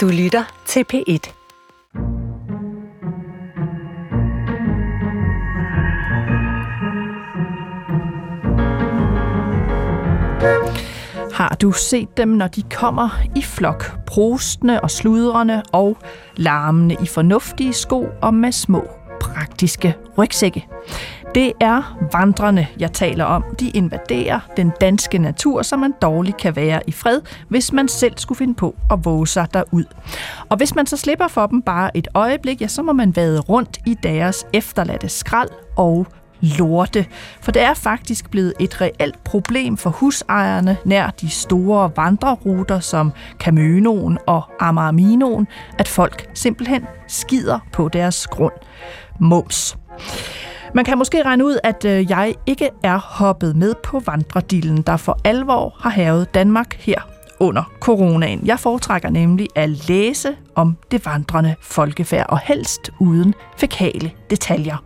Du lytter til P1. Har du set dem, når de kommer i flok, prostende og sludrende og larmende i fornuftige sko og med små praktiske rygsække? Det er vandrene, jeg taler om. De invaderer den danske natur, så man dårligt kan være i fred, hvis man selv skulle finde på at våge sig derud. Og hvis man så slipper for dem bare et øjeblik, ja, så må man vade rundt i deres efterladte skrald og lorte. For det er faktisk blevet et reelt problem for husejerne nær de store vandreruter som Camønoen og Amarminoen, at folk simpelthen skider på deres grund. Moms. Man kan måske regne ud, at øh, jeg ikke er hoppet med på vandredillen, der for alvor har havet Danmark her under coronaen. Jeg foretrækker nemlig at læse om det vandrende folkefærd, og helst uden fækale detaljer.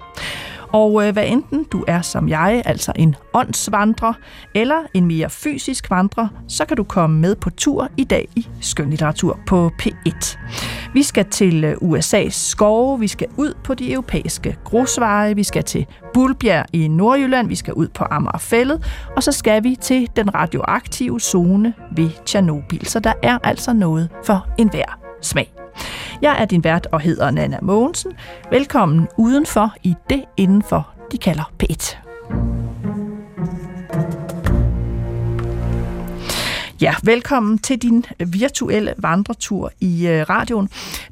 Og øh, hvad enten du er som jeg, altså en åndsvandrer, eller en mere fysisk vandrer, så kan du komme med på tur i dag i skønlitteratur på P1. Vi skal til øh, USA's skove, vi skal ud på de europæiske grusveje, vi skal til Bulbjerg i Nordjylland, vi skal ud på Amagerfællet, og så skal vi til den radioaktive zone ved Tjernobyl. Så der er altså noget for enhver smag. Jeg er din vært og hedder Nana Mogensen. Velkommen udenfor i det indenfor, de kalder P1. Ja, velkommen til din virtuelle vandretur i øh, radioen.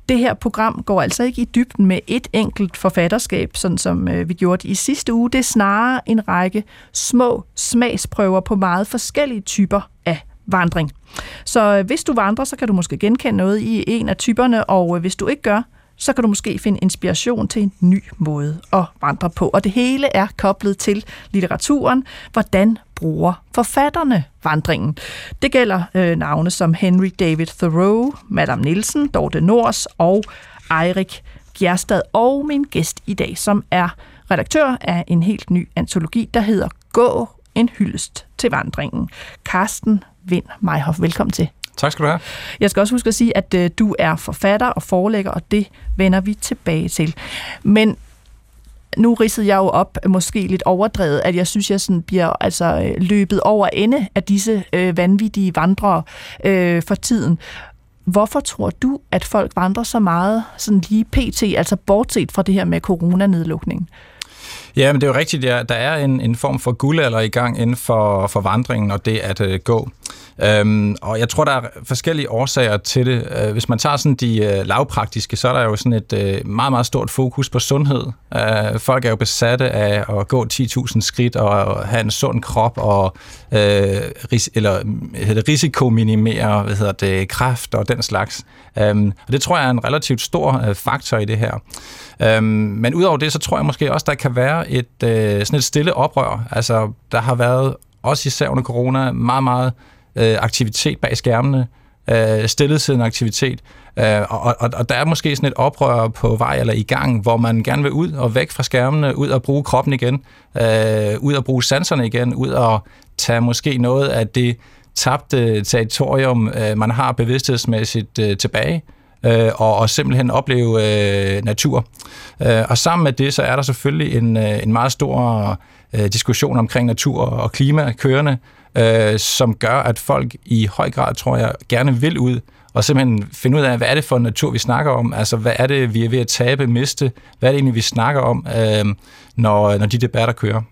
Det her program går altså ikke i dybden med et enkelt forfatterskab, sådan som øh, vi gjorde det i sidste uge. Det er snarere en række små smagsprøver på meget forskellige typer af vandring. Så øh, hvis du vandrer, så kan du måske genkende noget i en af typerne, og øh, hvis du ikke gør, så kan du måske finde inspiration til en ny måde at vandre på. Og det hele er koblet til litteraturen. Hvordan bruger forfatterne vandringen? Det gælder øh, navne som Henry David Thoreau, Madame Nielsen, Dorte Nors og Eirik Gjerstad og min gæst i dag, som er redaktør af en helt ny antologi, der hedder Gå en hyldest til vandringen. Karsten Vind Meihoff, velkommen til. Tak skal du have. Jeg skal også huske at sige, at øh, du er forfatter og forelægger, og det vender vi tilbage til. Men nu ridsede jeg jo op, måske lidt overdrevet, at jeg synes, jeg sådan bliver altså, øh, løbet over ende af disse øh, vanvittige vandrere øh, for tiden. Hvorfor tror du, at folk vandrer så meget sådan lige pt., altså bortset fra det her med coronanedlukningen? Ja, men det er jo rigtigt, ja. der er en, en form for guldalder i gang inden for, for vandringen, og det at øh, gå. Øhm, og jeg tror, der er forskellige årsager til det. Øh, hvis man tager sådan de øh, lavpraktiske, så er der jo sådan et øh, meget, meget stort fokus på sundhed. Øh, folk er jo besatte af at gå 10.000 skridt og have en sund krop og øh, ris- eller, hedder det, risikominimere hvad hedder det, kræft og den slags. Øhm, og det tror jeg er en relativt stor øh, faktor i det her. Øhm, men udover det, så tror jeg måske også, der kan være et, øh, sådan et stille oprør. Altså, der har været, også især under corona, meget, meget øh, aktivitet bag skærmene, øh, stillesiddende aktivitet, øh, og, og, og der er måske sådan et oprør på vej eller i gang, hvor man gerne vil ud og væk fra skærmene, ud og bruge kroppen igen, øh, ud og bruge sanserne igen, ud og tage måske noget af det tabte territorium, øh, man har bevidsthedsmæssigt øh, tilbage, øh, og, og simpelthen opleve øh, natur. Øh, og sammen med det, så er der selvfølgelig en, øh, en meget stor øh, diskussion omkring natur og klima kørende, øh, som gør, at folk i høj grad, tror jeg, gerne vil ud og simpelthen finde ud af, hvad er det for en natur, vi snakker om? Altså, hvad er det, vi er ved at tabe, miste? Hvad er det egentlig, vi snakker om, øh, når, når de debatter kører?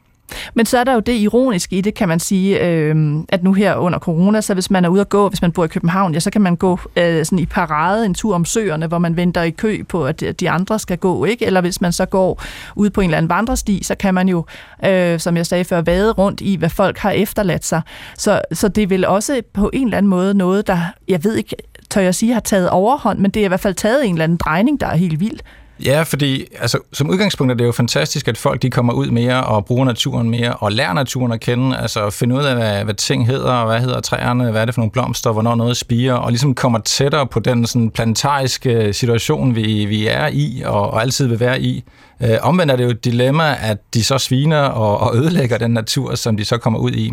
Men så er der jo det ironiske i det, kan man sige, øh, at nu her under corona, så hvis man er ude at gå, hvis man bor i København, ja, så kan man gå øh, sådan i parade en tur om søerne, hvor man venter i kø på, at de andre skal gå, ikke? Eller hvis man så går ud på en eller anden vandresti, så kan man jo, øh, som jeg sagde før, vade rundt i, hvad folk har efterladt sig. Så, så det er vel også på en eller anden måde noget, der, jeg ved ikke, tør jeg sige, har taget overhånd, men det er i hvert fald taget en eller anden drejning, der er helt vild. Ja, fordi altså, som udgangspunkt er det jo fantastisk, at folk de kommer ud mere og bruger naturen mere og lærer naturen at kende, altså finde ud af, hvad, hvad ting hedder, hvad hedder træerne, hvad er det for nogle blomster, hvornår noget spiger, og ligesom kommer tættere på den sådan, planetariske situation, vi, vi er i og, og altid vil være i. Øh, omvendt er det jo et dilemma, at de så sviner og, og ødelægger den natur, som de så kommer ud i.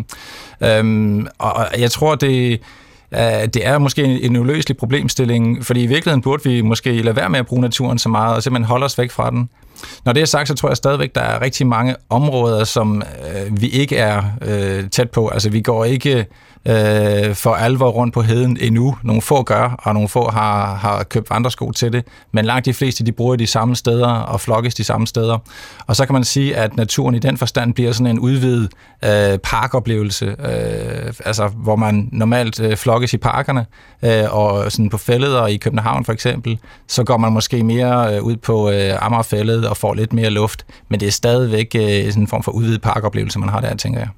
Øhm, og, og jeg tror, det Øh, det er måske en uløselig problemstilling, fordi i virkeligheden burde vi måske lade være med at bruge naturen så meget, og simpelthen holde os væk fra den. Når det er sagt, så tror jeg stadigvæk, der er rigtig mange områder, som øh, vi ikke er øh, tæt på. Altså vi går ikke øh, for alvor rundt på heden endnu. Nogle få gør, og nogle få har, har købt vandresko til det, men langt de fleste de bruger de samme steder og flokkes de samme steder. Og så kan man sige, at naturen i den forstand bliver sådan en udvidet øh, parkoplevelse, øh, altså hvor man normalt øh, flokkes i parkerne, øh, og sådan på fældet og i København for eksempel, så går man måske mere øh, ud på øh, Amagerfældet og får lidt mere luft, men det er stadigvæk øh, sådan en form for udvidet parkoplevelse, man har der, tænker jeg.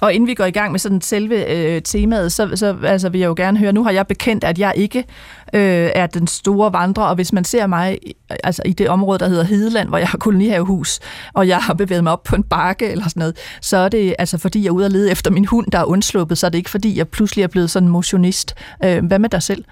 Og inden vi går i gang med sådan selve øh, temaet, så, så altså, vil jeg jo gerne høre, nu har jeg bekendt, at jeg ikke øh, er den store vandrer, og hvis man ser mig altså, i det område, der hedder Hedeland, hvor jeg har kolonihavehus, og jeg har bevæget mig op på en bakke eller sådan noget, så er det altså fordi, jeg er ude og lede efter min hund, der er undsluppet, så er det ikke fordi, jeg pludselig er blevet sådan motionist. Øh, hvad med dig selv?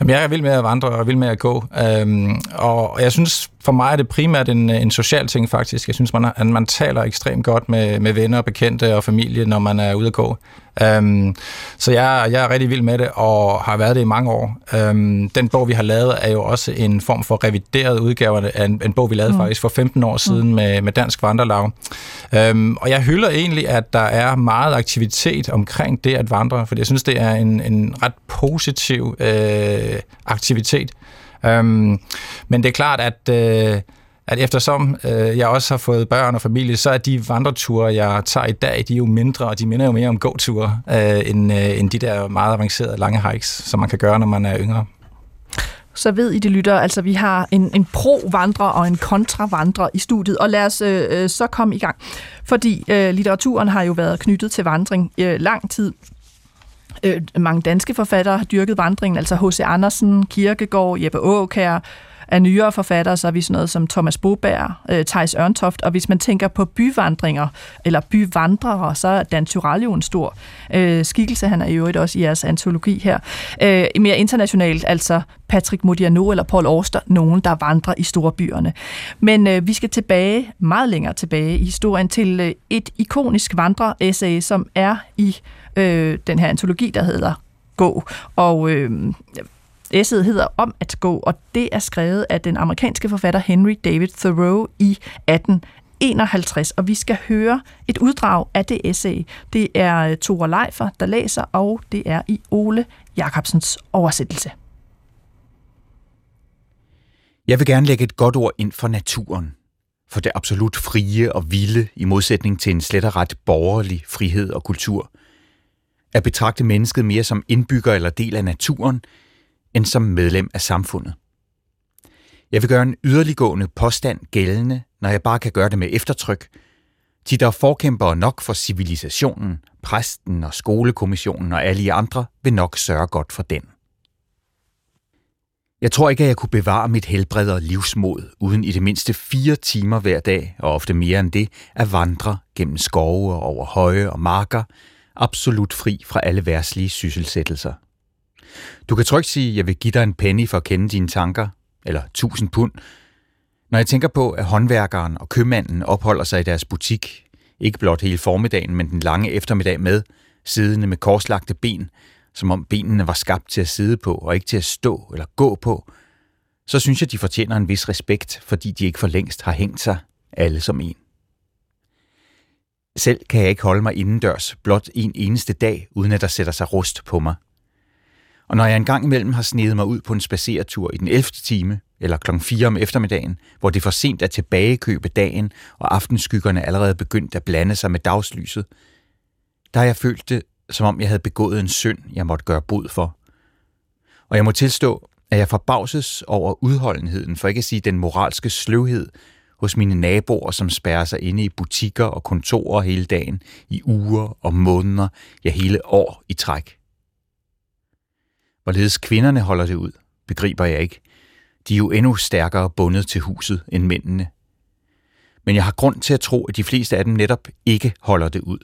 Jamen, jeg er vild med at vandre og vild med at gå. Øhm, og jeg synes, for mig er det primært en, en social ting faktisk. Jeg synes, man, at man taler ekstremt godt med, med venner og bekendte og familie, når man er ude at gå. Um, så jeg, jeg er rigtig vild med det, og har været det i mange år. Um, den bog, vi har lavet, er jo også en form for revideret udgave af en, en bog, vi lavede mm. faktisk for 15 år siden mm. med, med Dansk Vandrelag. Um, og jeg hylder egentlig, at der er meget aktivitet omkring det at vandre, for jeg synes, det er en, en ret positiv uh, aktivitet. Um, men det er klart, at... Uh, at eftersom øh, jeg også har fået børn og familie, så er de vandreture, jeg tager i dag, de er jo mindre, og de minder jo mere om gåture, øh, end, øh, end de der meget avancerede lange hikes, som man kan gøre, når man er yngre. Så ved I det lytter, altså vi har en, en pro-vandrer og en kontra-vandrer i studiet, og lad os øh, øh, så komme i gang. Fordi øh, litteraturen har jo været knyttet til vandring øh, lang tid. Øh, mange danske forfattere har dyrket vandringen, altså H.C. Andersen, Kierkegaard, Jeppe Aukær, af nyere forfattere, så er vi sådan noget som Thomas Boberg, øh, Thijs Ørntoft, og hvis man tænker på byvandringer, eller byvandrere, så er Dan Tyrell jo en stor øh, skikkelse, han er jo også i jeres antologi her. Øh, mere internationalt, altså Patrick Modiano eller Paul Auster, nogen, der vandrer i store byerne. Men øh, vi skal tilbage, meget længere tilbage i historien, til øh, et ikonisk vandre-essay, som er i øh, den her antologi, der hedder Gå. Og øh, Essayet hedder Om at gå, og det er skrevet af den amerikanske forfatter Henry David Thoreau i 1851, og vi skal høre et uddrag af det essay. Det er øh, Tore Leifer, der læser, og det er i Ole Jacobsens oversættelse. Jeg vil gerne lægge et godt ord ind for naturen, for det absolut frie og vilde i modsætning til en slet og ret borgerlig frihed og kultur. At betragte mennesket mere som indbygger eller del af naturen, end som medlem af samfundet. Jeg vil gøre en yderliggående påstand gældende, når jeg bare kan gøre det med eftertryk. De der forkæmper nok for civilisationen, præsten og skolekommissionen og alle andre vil nok sørge godt for den. Jeg tror ikke, at jeg kunne bevare mit helbred og livsmod, uden i det mindste fire timer hver dag, og ofte mere end det, at vandre gennem skove og over høje og marker, absolut fri fra alle værslige sysselsættelser. Du kan trygt sige, at jeg vil give dig en penny for at kende dine tanker, eller 1000 pund. Når jeg tænker på, at håndværkeren og købmanden opholder sig i deres butik, ikke blot hele formiddagen, men den lange eftermiddag med, siddende med korslagte ben, som om benene var skabt til at sidde på og ikke til at stå eller gå på, så synes jeg, de fortjener en vis respekt, fordi de ikke for længst har hængt sig alle som en. Selv kan jeg ikke holde mig indendørs blot en eneste dag, uden at der sætter sig rust på mig. Og når jeg engang imellem har snedet mig ud på en spaceretur i den 11. time, eller kl. 4 om eftermiddagen, hvor det er for sent at tilbagekøbe dagen, og aftenskyggerne allerede begyndt at blande sig med dagslyset, der har jeg følt det, som om jeg havde begået en synd, jeg måtte gøre bod for. Og jeg må tilstå, at jeg forbavses over udholdenheden, for ikke at sige den moralske sløvhed, hos mine naboer, som spærrer sig inde i butikker og kontorer hele dagen, i uger og måneder, ja hele år i træk. Hvorledes kvinderne holder det ud, begriber jeg ikke. De er jo endnu stærkere bundet til huset end mændene. Men jeg har grund til at tro, at de fleste af dem netop ikke holder det ud.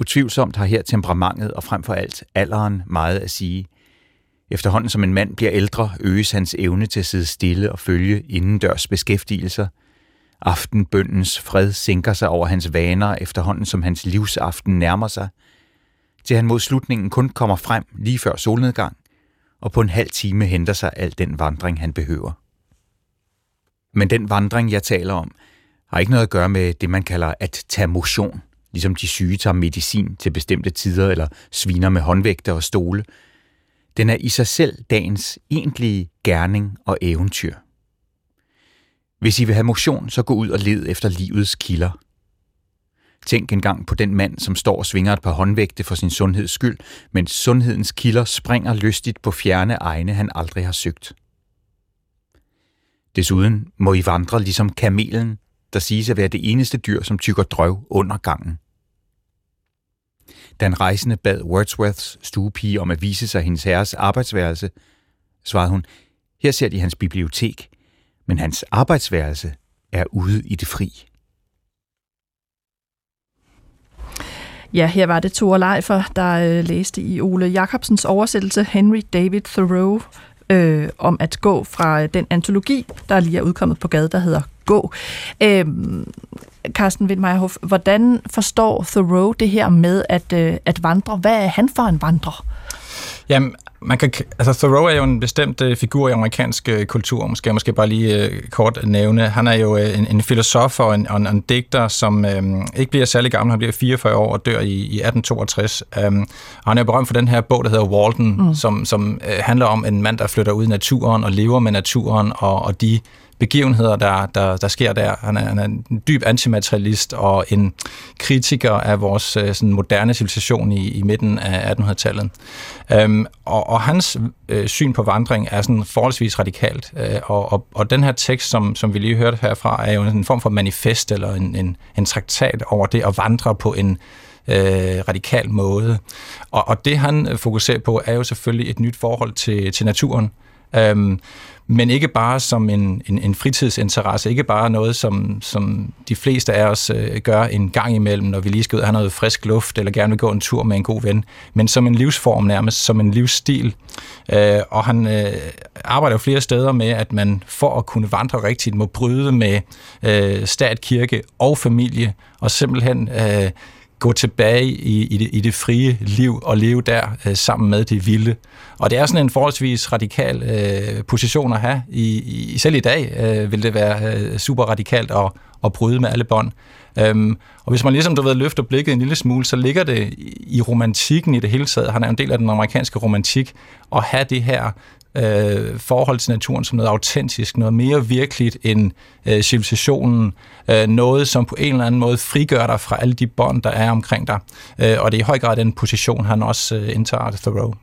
Utvivlsomt har her temperamentet og frem for alt alderen meget at sige. Efterhånden som en mand bliver ældre, øges hans evne til at sidde stille og følge indendørs beskæftigelser. Aftenbøndens fred sænker sig over hans vaner efterhånden som hans livsaften nærmer sig – til han mod slutningen kun kommer frem lige før solnedgang, og på en halv time henter sig al den vandring, han behøver. Men den vandring, jeg taler om, har ikke noget at gøre med det, man kalder at tage motion, ligesom de syge tager medicin til bestemte tider eller sviner med håndvægte og stole. Den er i sig selv dagens egentlige gerning og eventyr. Hvis I vil have motion, så gå ud og led efter livets kilder. Tænk engang på den mand, som står og svinger et par håndvægte for sin sundheds skyld, mens sundhedens kilder springer lystigt på fjerne egne, han aldrig har søgt. Desuden må I vandre ligesom kamelen, der siges at være det eneste dyr, som tykker drøv under gangen. Da en rejsende bad Wordsworths stuepige om at vise sig hendes herres arbejdsværelse, svarede hun, her ser de hans bibliotek, men hans arbejdsværelse er ude i det fri. Ja, her var det Tore Leifer, der øh, læste i Ole Jacobsens oversættelse Henry David Thoreau øh, om at gå fra øh, den antologi, der lige er udkommet på gade, der hedder Gå. Øh, Carsten Windmeyerhoff, hvordan forstår Thoreau det her med at, øh, at vandre? Hvad er han for en vandrer? Jamen, man kan, altså Thoreau er jo en bestemt uh, figur i amerikansk uh, kultur, måske jeg måske bare lige uh, kort nævne. Han er jo uh, en, en filosof og en, og en, en digter, som uh, ikke bliver særlig gammel. Han bliver 44 år og dør i, i 1862. Um, og han er berømt for den her bog, der hedder Walden, mm. som, som uh, handler om en mand, der flytter ud i naturen og lever med naturen og, og de begivenheder, der, der, der sker der. Han er, han er en dyb antimaterialist og en kritiker af vores øh, sådan moderne civilisation i, i midten af 1800-tallet. Øhm, og, og hans øh, syn på vandring er sådan forholdsvis radikalt. Øh, og, og, og den her tekst, som, som vi lige hørte herfra, er jo en form for manifest eller en, en, en traktat over det at vandre på en øh, radikal måde. Og, og det han øh, fokuserer på, er jo selvfølgelig et nyt forhold til, til naturen. Øhm, men ikke bare som en, en, en fritidsinteresse, ikke bare noget, som, som de fleste af os øh, gør en gang imellem, når vi lige skal ud og have noget frisk luft, eller gerne vil gå en tur med en god ven, men som en livsform nærmest, som en livsstil. Øh, og han øh, arbejder jo flere steder med, at man for at kunne vandre rigtigt, må bryde med øh, stat, kirke og familie, og simpelthen øh, gå tilbage i, i, det, i det frie liv og leve der øh, sammen med det vilde. Og det er sådan en forholdsvis radikal øh, position at have. I, i, selv i dag øh, vil det være øh, super radikalt at, at bryde med alle bånd. Øhm, og hvis man ligesom, du ved, løfter blikket en lille smule, så ligger det i romantikken i det hele taget. Han er en del af den amerikanske romantik, at have det her øh, forhold til naturen som noget autentisk, noget mere virkeligt end øh, civilisationen, øh, noget som på en eller anden måde frigør dig fra alle de bånd, der er omkring dig. Øh, og det er i høj grad den position, han også øh, indtager, Thoreau.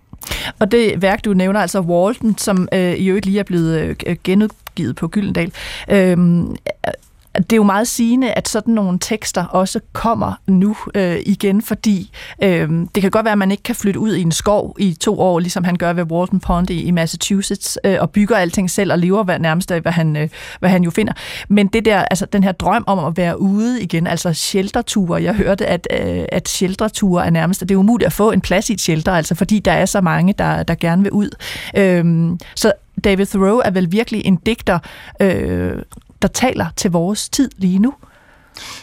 Og det værk, du nævner, altså Walton, som øh, i øvrigt lige er blevet øh, genudgivet på Gyldendal, øh, det er jo meget sigende, at sådan nogle tekster også kommer nu øh, igen, fordi øh, det kan godt være, at man ikke kan flytte ud i en skov i to år, ligesom han gør ved Walton Pond i, i Massachusetts, øh, og bygger alting selv og lever hvad, nærmest af, hvad han, øh, hvad han jo finder. Men det der, altså, den her drøm om at være ude igen, altså shelterture, jeg hørte, at, øh, at shelterture er nærmest, det er umuligt at få en plads i et shelter, altså fordi der er så mange, der, der gerne vil ud. Øh, så David Thoreau er vel virkelig en digter, øh, der taler til vores tid lige nu.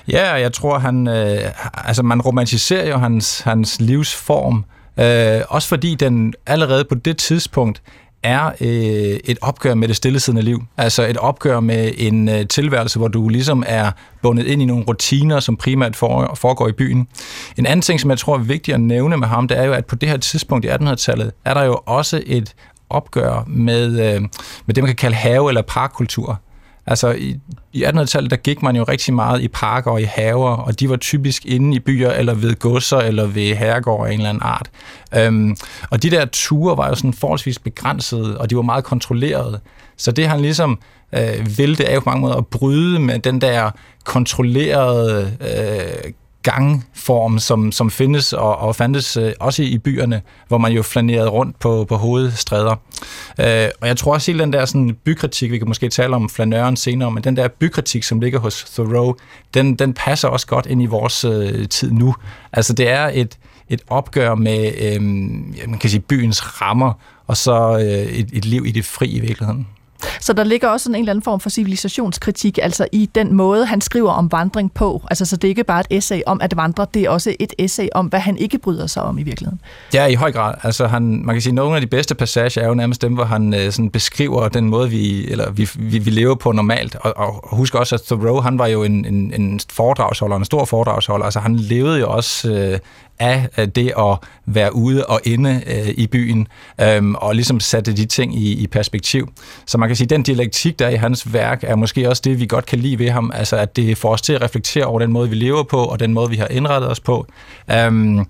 Ja, jeg tror, han, øh, altså man romantiserer jo hans, hans livsform, øh, også fordi den allerede på det tidspunkt er øh, et opgør med det stillesiddende liv. Altså et opgør med en øh, tilværelse, hvor du ligesom er bundet ind i nogle rutiner, som primært foregår i byen. En anden ting, som jeg tror er vigtig at nævne med ham, det er jo, at på det her tidspunkt i 1800-tallet, er der jo også et opgør med, øh, med det, man kan kalde have- eller parkkultur. Altså i, i 1800-tallet, der gik man jo rigtig meget i parker og i haver, og de var typisk inde i byer, eller ved godser, eller ved herregård af en eller anden art. Øhm, og de der ture var jo sådan forholdsvis begrænsede, og de var meget kontrollerede. Så det han ligesom øh, ville, det er jo på mange måder at bryde med den der kontrollerede øh, gangform, som, som findes og, og fandtes øh, også i byerne, hvor man jo flanerede rundt på, på hovedstræder. Øh, og jeg tror også hele den der sådan, bykritik, vi kan måske tale om flanøren senere, men den der bykritik, som ligger hos Thoreau, den, den passer også godt ind i vores øh, tid nu. Altså det er et, et opgør med øh, man kan sige, byens rammer, og så øh, et, et liv i det fri i virkeligheden. Så der ligger også en eller anden form for civilisationskritik, altså i den måde, han skriver om vandring på. Altså, så det er ikke bare et essay om at vandre, det er også et essay om, hvad han ikke bryder sig om i virkeligheden. Ja, i høj grad. Altså, han, man kan sige, at nogle af de bedste passager er jo nærmest dem, hvor han øh, sådan beskriver den måde, vi, eller vi, vi, vi lever på normalt. Og, og husk også, at Thoreau, han var jo en, en, en foredragsholder, en stor foredragsholder. Altså, han levede jo også øh, af øh, det at være ude og inde øh, i byen, øh, og ligesom satte de ting i, i perspektiv. Så man kan sige, at den dialektik, der er i hans værk, er måske også det, vi godt kan lide ved ham, altså at det får os til at reflektere over den måde, vi lever på, og den måde, vi har indrettet os på. Um,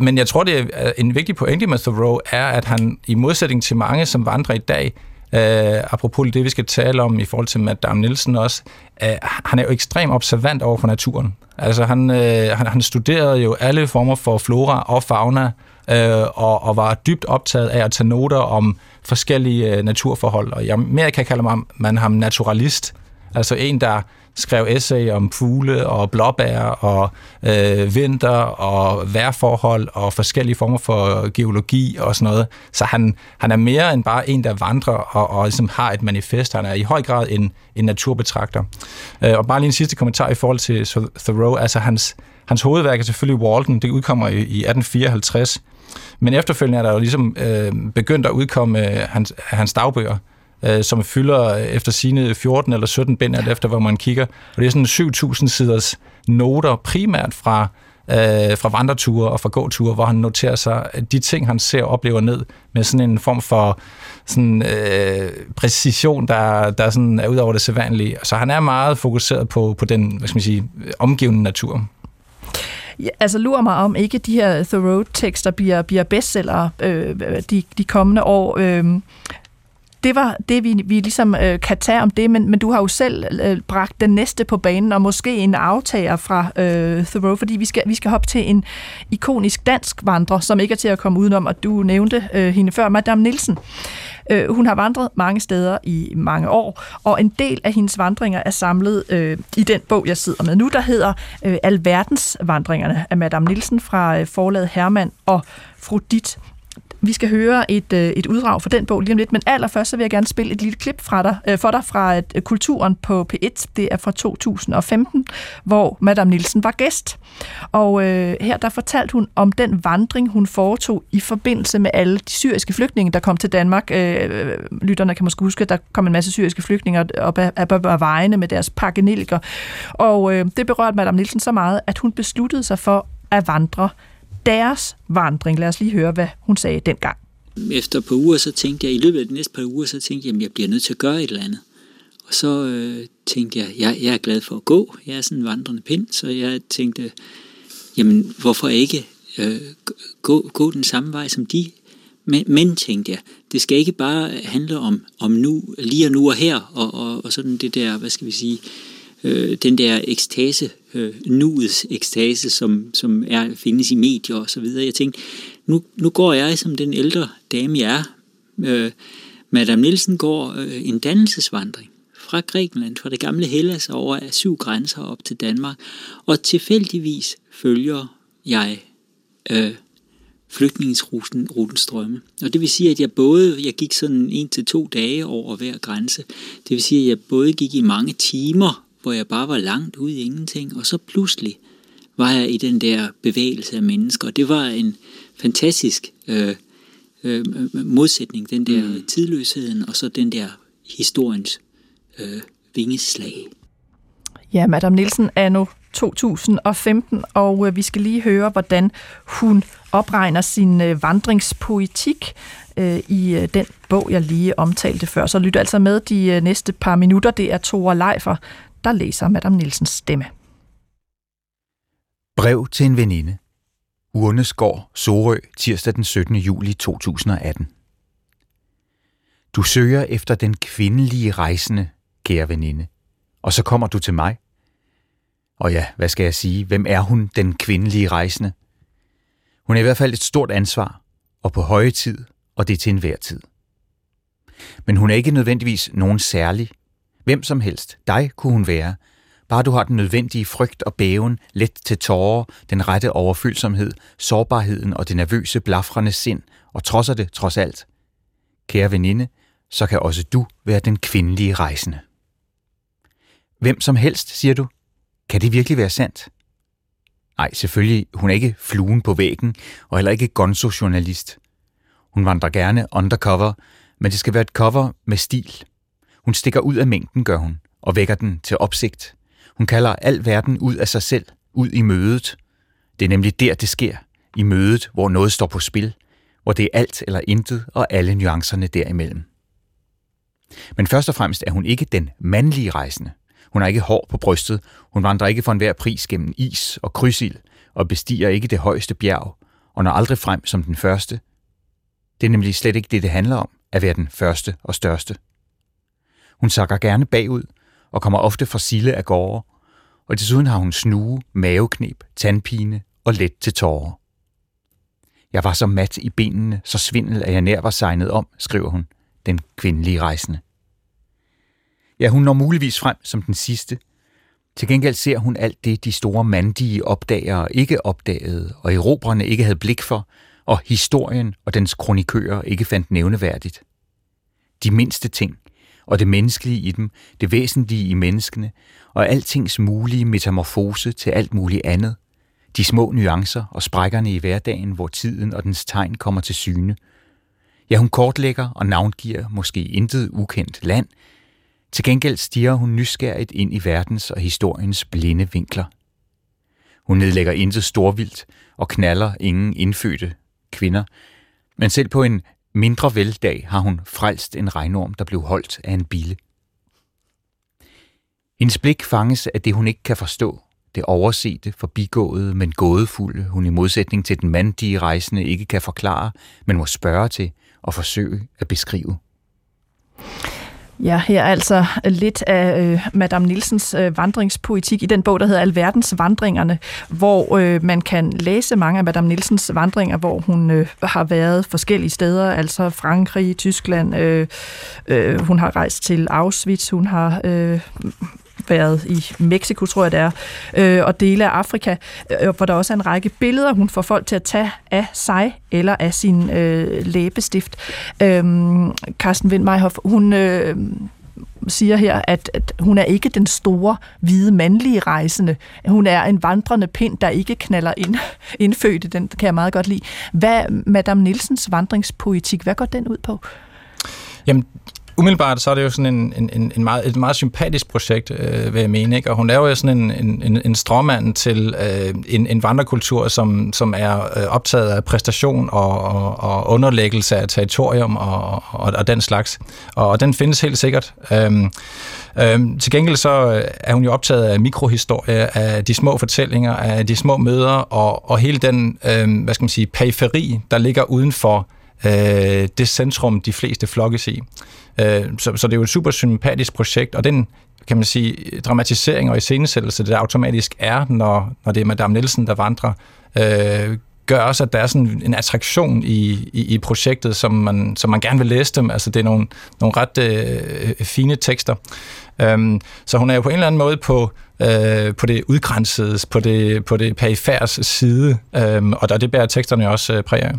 men jeg tror, det er øh, en vigtig pointe med Thoreau, er, at han i modsætning til mange, som vandrer i dag, Øh, apropos det, vi skal tale om i forhold til Madame Nielsen også, øh, han er jo ekstremt observant over for naturen. Altså han, øh, han, han studerede jo alle former for flora og fauna, øh, og, og var dybt optaget af at tage noter om forskellige øh, naturforhold. Og i Amerika kalder man, man ham naturalist, altså en, der skrev essay om fugle og blåbær og øh, vinter og vejrforhold og forskellige former for geologi og sådan noget. Så han, han er mere end bare en, der vandrer og, og ligesom har et manifest. Han er i høj grad en, en naturbetragter. Øh, og bare lige en sidste kommentar i forhold til Thoreau. Altså hans, hans hovedværk er selvfølgelig Walden. Det udkommer i, i 1854. Men efterfølgende er der jo ligesom øh, begyndt at udkomme øh, hans, hans dagbøger øh, som fylder efter sine 14 eller 17 bind, alt efter hvor man kigger. Og det er sådan 7.000 siders noter, primært fra øh, fra vandreture og fra gåture, hvor han noterer sig de ting, han ser og oplever ned med sådan en form for sådan, øh, præcision, der, der sådan er ud over det sædvanlige. Så han er meget fokuseret på, på den hvad skal man sige, omgivende natur. Ja, altså lurer mig om ikke de her The Road-tekster bliver, bliver bestseller øh, de, de kommende år. Øh, det var det, vi, vi ligesom øh, kan tage om det, men, men du har jo selv øh, bragt den næste på banen, og måske en aftager fra øh, Thoreau, fordi vi skal, vi skal hoppe til en ikonisk dansk vandrer, som ikke er til at komme udenom, og du nævnte øh, hende før, Madame Nielsen. Øh, hun har vandret mange steder i mange år, og en del af hendes vandringer er samlet øh, i den bog, jeg sidder med nu, der hedder øh, Alverdens vandringerne af Madame Nielsen fra øh, forlaget Hermann og Frudit. Vi skal høre et, øh, et uddrag fra den bog lige om lidt, men allerførst så vil jeg gerne spille et lille klip fra dig, øh, for dig fra øh, Kulturen på P1. Det er fra 2015, hvor Madame Nielsen var gæst. Og øh, her der fortalte hun om den vandring, hun foretog i forbindelse med alle de syriske flygtninge, der kom til Danmark. Øh, øh lytterne kan måske huske, at der kom en masse syriske flygtninge op ad, ad, ad vejene med deres pakkenilker. Og øh, det berørte Madame Nielsen så meget, at hun besluttede sig for at vandre deres vandring. Lad os lige høre, hvad hun sagde dengang. Efter et par uger, så tænkte jeg, i løbet af de næste par uger, så tænkte jeg, at jeg bliver nødt til at gøre et eller andet. Og så øh, tænkte jeg, jeg, jeg er glad for at gå. Jeg er sådan en vandrende pind, så jeg tænkte, jamen hvorfor ikke øh, gå, gå den samme vej som de? Men, men tænkte jeg, det skal ikke bare handle om, om nu, lige og nu og her, og, og, og sådan det der, hvad skal vi sige, øh, Øh, den der ekstase, øh, nuets ekstase, som, som er, findes i medier og så videre. Jeg tænkte, nu, nu går jeg som den ældre dame, jeg er. Øh, Madame Nielsen går øh, en dannelsesvandring fra Grækenland, fra det gamle Hellas over af syv grænser op til Danmark, og tilfældigvis følger jeg øh, flygtningesruten strømme. Og det vil sige, at jeg både, jeg gik sådan en til to dage over hver grænse. Det vil sige, at jeg både gik i mange timer hvor jeg bare var langt ude i ingenting, og så pludselig var jeg i den der bevægelse af mennesker, og det var en fantastisk øh, øh, modsætning, den der mm. tidløsheden, og så den der historiens øh, vingeslag. Ja, Madame Nielsen er nu 2015, og øh, vi skal lige høre, hvordan hun opregner sin øh, vandringspoetik øh, i øh, den bog, jeg lige omtalte før. Så lyt altså med de øh, næste par minutter. Det er Tore Leifer, der læser Madame Nielsens stemme. Brev til en veninde. Urnesgård, Sorø, tirsdag den 17. juli 2018. Du søger efter den kvindelige rejsende, kære veninde, og så kommer du til mig. Og ja, hvad skal jeg sige? Hvem er hun, den kvindelige rejsende? Hun er i hvert fald et stort ansvar, og på høje tid, og det til enhver tid. Men hun er ikke nødvendigvis nogen særlig, Hvem som helst, dig kunne hun være, bare du har den nødvendige frygt og bæven, let til tårer, den rette overfølsomhed, sårbarheden og det nervøse blafrende sind, og trodser det trods alt. Kære veninde, så kan også du være den kvindelige rejsende. Hvem som helst, siger du? Kan det virkelig være sandt? Nej, selvfølgelig, hun er ikke fluen på væggen, og heller ikke gonzo-journalist. Hun vandrer gerne undercover, men det skal være et cover med stil. Hun stikker ud af mængden, gør hun, og vækker den til opsigt. Hun kalder al verden ud af sig selv, ud i mødet. Det er nemlig der, det sker. I mødet, hvor noget står på spil. Hvor det er alt eller intet, og alle nuancerne derimellem. Men først og fremmest er hun ikke den mandlige rejsende. Hun har ikke hår på brystet. Hun vandrer ikke for enhver pris gennem is og krydsild og bestiger ikke det højeste bjerg og når aldrig frem som den første. Det er nemlig slet ikke det, det handler om, at være den første og største. Hun sakker gerne bagud og kommer ofte fra sille af gårde, og desuden har hun snue, maveknep, tandpine og let til tårer. Jeg var så mat i benene, så svindel, at jeg nær var segnet om, skriver hun, den kvindelige rejsende. Ja, hun når muligvis frem som den sidste. Til gengæld ser hun alt det, de store mandige opdagere ikke opdagede, og erobrerne ikke havde blik for, og historien og dens kronikører ikke fandt nævneværdigt. De mindste ting, og det menneskelige i dem, det væsentlige i menneskene, og altings mulige metamorfose til alt muligt andet, de små nuancer og sprækkerne i hverdagen, hvor tiden og dens tegn kommer til syne. Ja, hun kortlægger og navngiver måske intet ukendt land, til gengæld stiger hun nysgerrigt ind i verdens og historiens blinde vinkler. Hun nedlægger intet storvildt og knaller ingen indfødte kvinder, men selv på en mindre veldag har hun frelst en regnorm, der blev holdt af en bille. Hendes blik fanges af det, hun ikke kan forstå, det oversete, forbigåede, men gådefulde, hun i modsætning til den mandige rejsende ikke kan forklare, men må spørge til og forsøge at beskrive. Ja, her er altså lidt af øh, Madame Nielsens øh, vandringspoetik i den bog, der hedder Alverdens Vandringerne, hvor øh, man kan læse mange af Madame Nielsens vandringer, hvor hun øh, har været forskellige steder, altså Frankrig, Tyskland, øh, øh, hun har rejst til Auschwitz, hun har øh, været i Mexico, tror jeg det er, øh, og dele af Afrika, øh, hvor der også er en række billeder, hun får folk til at tage af sig eller af sin øh, læbestift. Øh, Carsten Windmeihoff, hun... Øh, siger her, at, at hun er ikke den store, hvide, mandlige rejsende. Hun er en vandrende pind, der ikke knaller ind, indfødte. Den kan jeg meget godt lide. Hvad Madame Nielsens vandringspoetik, hvad går den ud på? Jamen, umiddelbart så er det jo sådan en, en, en meget, et meget sympatisk projekt, øh, vil jeg mene. Ikke? Og hun laver jo sådan en, en, en stråmand til øh, en, en vandrekultur, som, som er øh, optaget af præstation og, og, og underlæggelse af territorium og, og, og den slags. Og, og den findes helt sikkert. Øhm, øhm, til gengæld så øh, er hun jo optaget af mikrohistorie, af de små fortællinger, af de små møder og, og hele den, øh, hvad skal man sige, periferi, der ligger uden for øh, det centrum, de fleste flokkes i. Øh, så, så det er jo et super sympatisk projekt, og den kan man sige, dramatisering og iscenesættelse, det automatisk er, når, når det er Madame Nielsen, der vandrer, øh, gør også, at der er sådan en attraktion i, i, i projektet, som man, som man gerne vil læse dem. Altså det er nogle, nogle ret øh, fine tekster. Øhm, så hun er jo på en eller anden måde på, øh, på det udgrænsede, på det, på det perifærs side, øhm, og der det bærer teksterne også øh, præg af.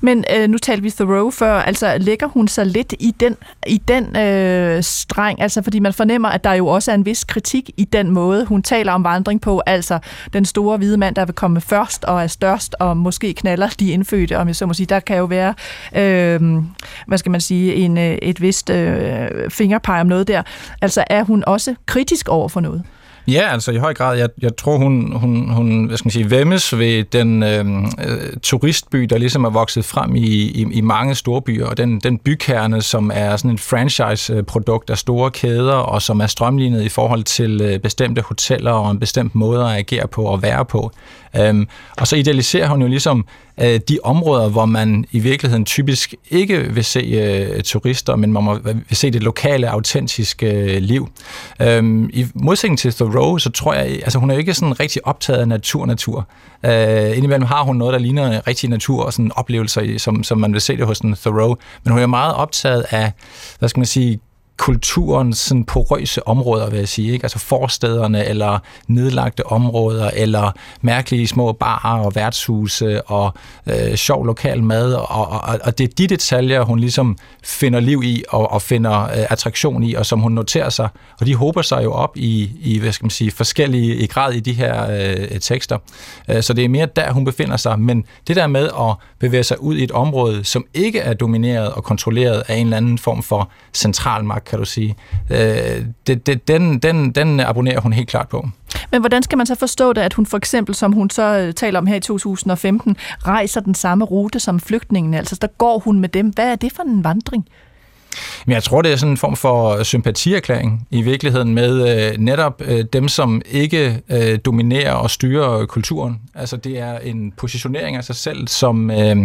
Men øh, nu talte vi Thoreau før, altså lægger hun sig lidt i den, i den øh, streng, altså fordi man fornemmer, at der jo også er en vis kritik i den måde, hun taler om vandring på, altså den store hvide mand, der vil komme først og er størst, og måske knaller de indfødte, om jeg så må sige, der kan jo være, øh, hvad skal man sige, en, øh, et vist øh, fingerpege om noget der. Altså er hun også kritisk over for noget? Ja, altså i høj grad. Jeg, jeg tror, hun, hun, hun hvad skal man sige, vemmes ved den øhm, øh, turistby, der ligesom er vokset frem i, i, i mange store byer, og den, den bykerne, som er sådan et franchise-produkt af store kæder, og som er strømlignet i forhold til øh, bestemte hoteller og en bestemt måde at agere på og være på. Øhm, og så idealiserer hun jo ligesom øh, de områder, hvor man i virkeligheden typisk ikke vil se øh, turister, men man må, øh, vil se det lokale, autentiske øh, liv. Øhm, I modsætning til Thoreau, så tror jeg, altså hun er jo ikke sådan rigtig optaget af natur-natur. Øh, indimellem har hun noget, der ligner rigtig natur og sådan oplevelser, som, som man vil se det hos en Thoreau, men hun er meget optaget af, hvad skal man sige, kulturens sådan porøse områder, vil jeg sige. Ikke? Altså forstederne, eller nedlagte områder, eller mærkelige små barer og værtshuse, og øh, sjov lokal mad, og, og, og det er de detaljer, hun ligesom finder liv i, og, og finder øh, attraktion i, og som hun noterer sig, og de håber sig jo op i, i hvad skal man sige, forskellige i grad i de her øh, tekster. Øh, så det er mere der, hun befinder sig, men det der med at bevæge sig ud i et område, som ikke er domineret og kontrolleret af en eller anden form for centralmagt, kan du sige. Øh, det, det, den, den, den abonnerer hun helt klart på. Men hvordan skal man så forstå det, at hun for eksempel, som hun så øh, taler om her i 2015, rejser den samme rute som flygtningen? Altså, der går hun med dem. Hvad er det for en vandring? Men jeg tror, det er sådan en form for sympatierklæring i virkeligheden med øh, netop øh, dem, som ikke øh, dominerer og styrer kulturen. Altså det er en positionering af sig selv som, øh,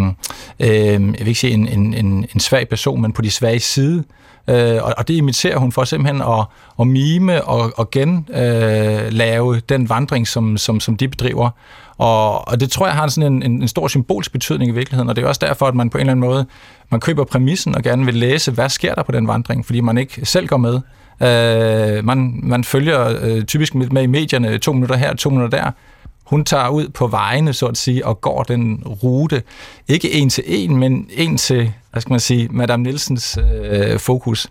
øh, jeg vil ikke sige en, en, en, en svag person, men på de svage side. Øh, og, og det imiterer hun for simpelthen at, at mime og, og genlave øh, den vandring, som, som, som de bedriver. Og, og det tror jeg har sådan en, en, en stor symbolsk betydning i virkeligheden, og det er også derfor, at man på en eller anden måde, man køber præmissen og gerne vil læse, hvad sker der på den vandring, fordi man ikke selv går med. Øh, man, man følger øh, typisk med i medierne to minutter her, to minutter der, hun tager ud på vejene, så at sige, og går den rute. Ikke en til en, men en til, hvad skal man sige, Madame Nielsens øh, fokus.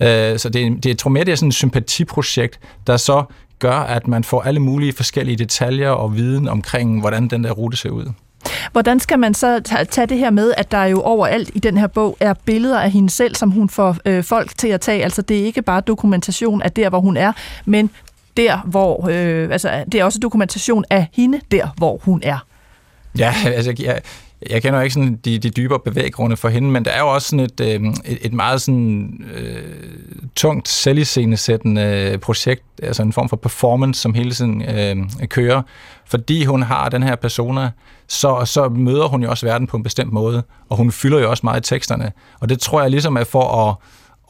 Øh, så det, det, tror mere, det er sådan et sympatiprojekt, der så gør, at man får alle mulige forskellige detaljer og viden omkring, hvordan den der rute ser ud. Hvordan skal man så tage det her med, at der jo overalt i den her bog er billeder af hende selv, som hun får øh, folk til at tage? Altså det er ikke bare dokumentation af der, hvor hun er, men der, hvor, øh, altså, det er også dokumentation af hende der, hvor hun er. Ja, altså, jeg, jeg kender jo ikke sådan de, de dybere bevæggrunde for hende, men der er jo også sådan et, øh, et, et meget sådan, øh, tungt selviscenesættende projekt, altså en form for performance, som hele tiden øh, kører. Fordi hun har den her persona, så, så møder hun jo også verden på en bestemt måde, og hun fylder jo også meget i teksterne. Og det tror jeg ligesom er for at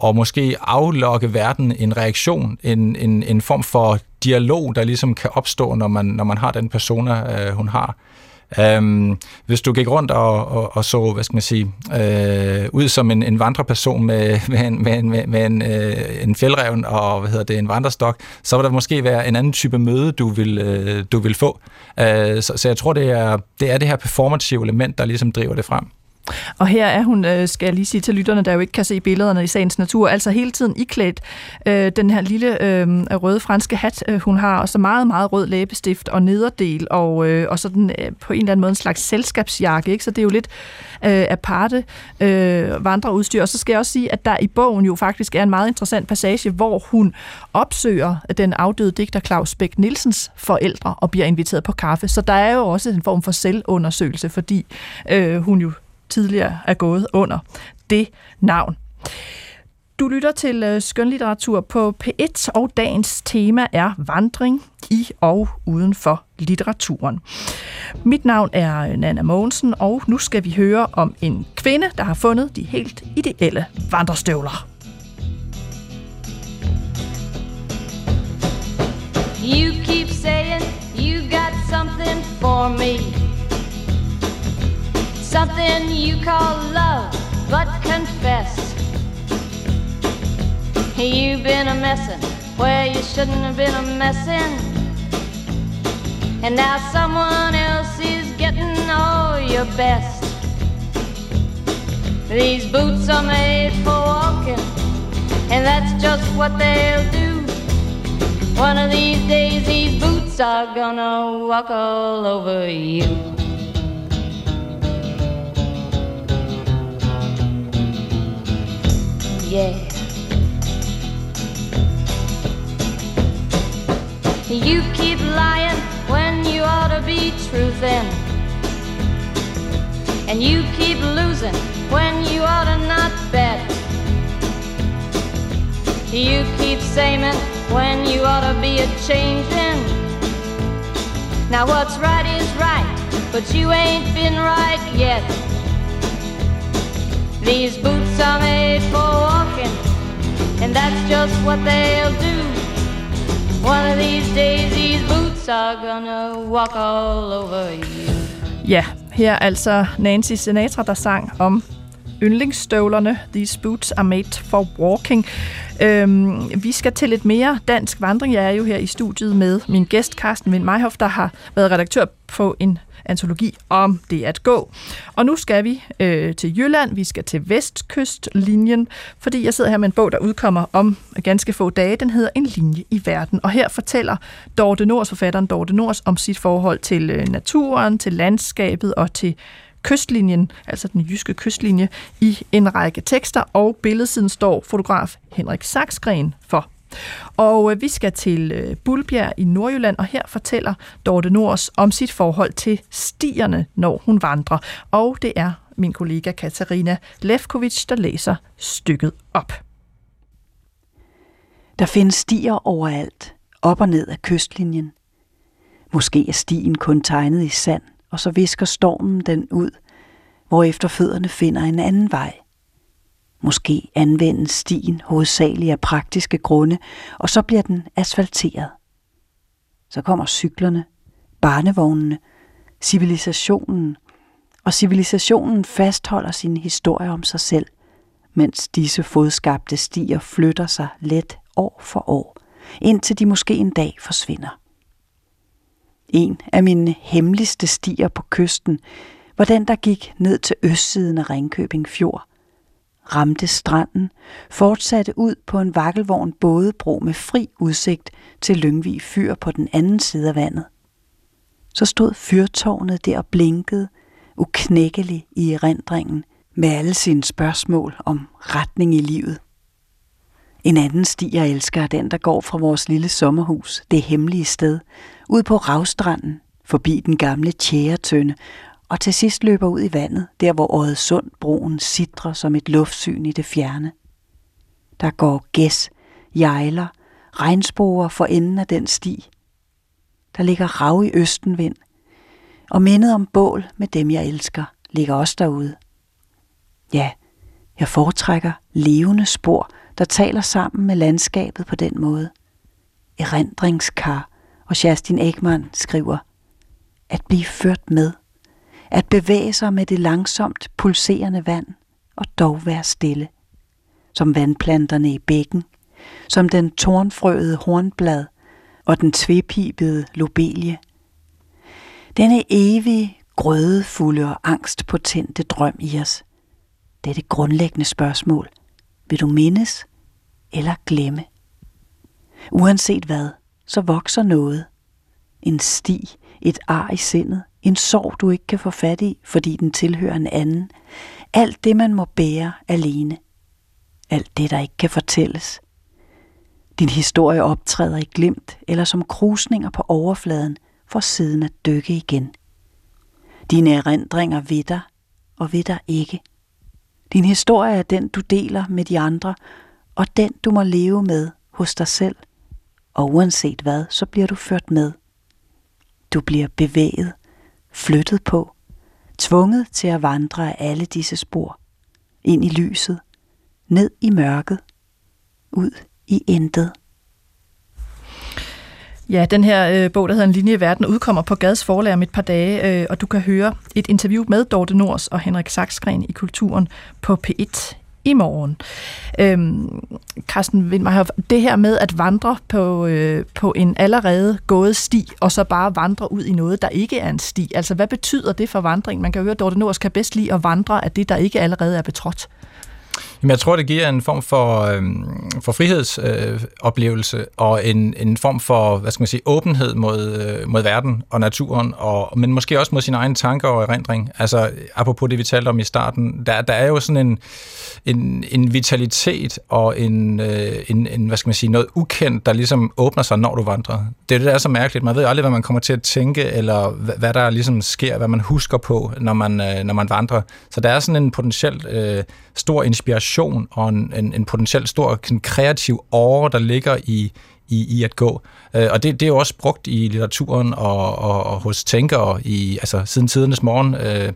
og måske aflokke verden en reaktion, en, en, en form for dialog, der ligesom kan opstå, når man, når man har den persona, øh, hun har. Øhm, hvis du gik rundt og, og, og så, hvad skal man sige, øh, ud som en, en vandreperson med, med, en, med, en, med en, øh, en fjeldrevn og hvad hedder det, en vandrestok, så vil der måske være en anden type møde, du vil, øh, du vil få. Øh, så, så jeg tror, det er, det er det her performative element, der ligesom driver det frem. Og her er hun, øh, skal jeg lige sige til lytterne, der jo ikke kan se billederne i sagens natur, altså hele tiden iklædt øh, den her lille øh, røde franske hat, øh, hun har, og så meget, meget rød læbestift og nederdel, og, øh, og sådan øh, på en eller anden måde en slags selskabsjakke, ikke? så det er jo lidt øh, aparte øh, vandreudstyr. Og så skal jeg også sige, at der i bogen jo faktisk er en meget interessant passage, hvor hun opsøger den afdøde digter Claus Bæk Nielsens forældre og bliver inviteret på kaffe. Så der er jo også en form for selvundersøgelse, fordi øh, hun jo tidligere er gået under det navn. Du lytter til øh, skønlitteratur på P1, og dagens tema er vandring i og uden for litteraturen. Mit navn er øh, Nana Mogensen, og nu skal vi høre om en kvinde, der har fundet de helt ideelle vandrestøvler. You keep saying you got something for me Something you call love, but confess. You've been a messin' where you shouldn't have been a messin'. And now someone else is getting all your best. These boots are made for walking, and that's just what they'll do. One of these days, these boots are gonna walk all over you. Yeah. You keep lying when you ought to be truthing. And you keep losing when you ought to not bet. You keep saying when you ought to be a changing. Now what's right is right, but you ain't been right yet. These boots are made for walking, and that's just what they'll do. One of these days, these boots are gonna walk all over you. Ja, her altså Nancy Sinatra, der sang om yndlingsstøvlerne. These boots are made for walking. Øhm, vi skal til lidt mere dansk vandring. Jeg er jo her i studiet med min gæst, Carsten Vind Meihoff, der har været redaktør på en antologi om det at gå. Og nu skal vi øh, til Jylland, vi skal til Vestkystlinjen, fordi jeg sidder her med en bog, der udkommer om ganske få dage. Den hedder En linje i verden. Og her fortæller Dorte Nors, forfatteren Dorte Nors, om sit forhold til øh, naturen, til landskabet og til kystlinjen, altså den jyske kystlinje, i en række tekster, og billedsiden står fotograf Henrik Saksgren for. Og øh, vi skal til øh, Bulbjerg i Nordjylland, og her fortæller Dorte Nors om sit forhold til stierne, når hun vandrer. Og det er min kollega Katarina Lefkovic, der læser stykket op. Der findes stier overalt, op og ned af kystlinjen. Måske er stien kun tegnet i sand, og så visker stormen den ud, hvorefter fødderne finder en anden vej. Måske anvendes stien hovedsageligt af praktiske grunde, og så bliver den asfalteret. Så kommer cyklerne, barnevognene, civilisationen, og civilisationen fastholder sin historie om sig selv, mens disse fodskabte stier flytter sig let år for år, indtil de måske en dag forsvinder. En af mine hemmeligste stier på kysten var den, der gik ned til østsiden af Ringkøbing Fjord, ramte stranden, fortsatte ud på en vakkelvogn bådebro med fri udsigt til Lyngvig Fyr på den anden side af vandet. Så stod fyrtårnet der og blinkede, uknækkelig i erindringen, med alle sine spørgsmål om retning i livet. En anden sti, jeg elsker, er den, der går fra vores lille sommerhus, det hemmelige sted, ud på Ravstranden, forbi den gamle tjæretønde og til sidst løber ud i vandet, der hvor sund broen sidrer som et luftsyn i det fjerne. Der går gæs, jejler, regnsporer for enden af den sti. Der ligger rav i østenvind, og mindet om bål med dem, jeg elsker, ligger også derude. Ja, jeg foretrækker levende spor, der taler sammen med landskabet på den måde. Erindringskar og Kerstin Ekman skriver, at blive ført med at bevæge sig med det langsomt pulserende vand og dog være stille, som vandplanterne i bækken, som den tornfrøede hornblad og den tvepibede lobelie. Denne evige, grødefulde og angstpotente drøm i os. Det er det grundlæggende spørgsmål. Vil du mindes eller glemme? Uanset hvad, så vokser noget. En sti, et ar i sindet, en sorg, du ikke kan få fat i, fordi den tilhører en anden. Alt det, man må bære alene. Alt det, der ikke kan fortælles. Din historie optræder i glimt eller som krusninger på overfladen for siden at dykke igen. Dine erindringer ved dig og ved dig ikke. Din historie er den, du deler med de andre, og den, du må leve med hos dig selv. Og uanset hvad, så bliver du ført med. Du bliver bevæget flyttet på, tvunget til at vandre af alle disse spor, ind i lyset, ned i mørket, ud i intet. Ja, den her øh, bog, der hedder En linje i verden, udkommer på Gads forlag om et par dage, øh, og du kan høre et interview med Dorte Nors og Henrik Saksgren i Kulturen på P1 i morgen. Øhm, Carsten Windmeier, det her med at vandre på, øh, på en allerede gået sti, og så bare vandre ud i noget, der ikke er en sti. Altså, hvad betyder det for vandring? Man kan jo høre, at Dorte Nors kan bedst lide at vandre af det, der ikke allerede er betrådt. Jamen, jeg tror, det giver en form for, øh, for frihedsoplevelse øh, og en, en form for, hvad skal man sige, åbenhed mod, øh, mod verden og naturen, og, men måske også mod sine egne tanker og erindring. Altså, apropos det, vi talte om i starten, der, der er jo sådan en, en, en vitalitet og en, øh, en, en, hvad skal man sige, noget ukendt, der ligesom åbner sig, når du vandrer. Det er det, der er så mærkeligt. Man ved aldrig, hvad man kommer til at tænke, eller hvad, hvad der ligesom sker, hvad man husker på, når man, øh, når man vandrer. Så der er sådan en potentielt øh, stor inspiration og en, en, en potentielt stor sådan, kreativ åre, der ligger i, i, i at gå. Øh, og det, det er jo også brugt i litteraturen og, og, og hos tænkere i, altså, siden tidernes morgen, øh,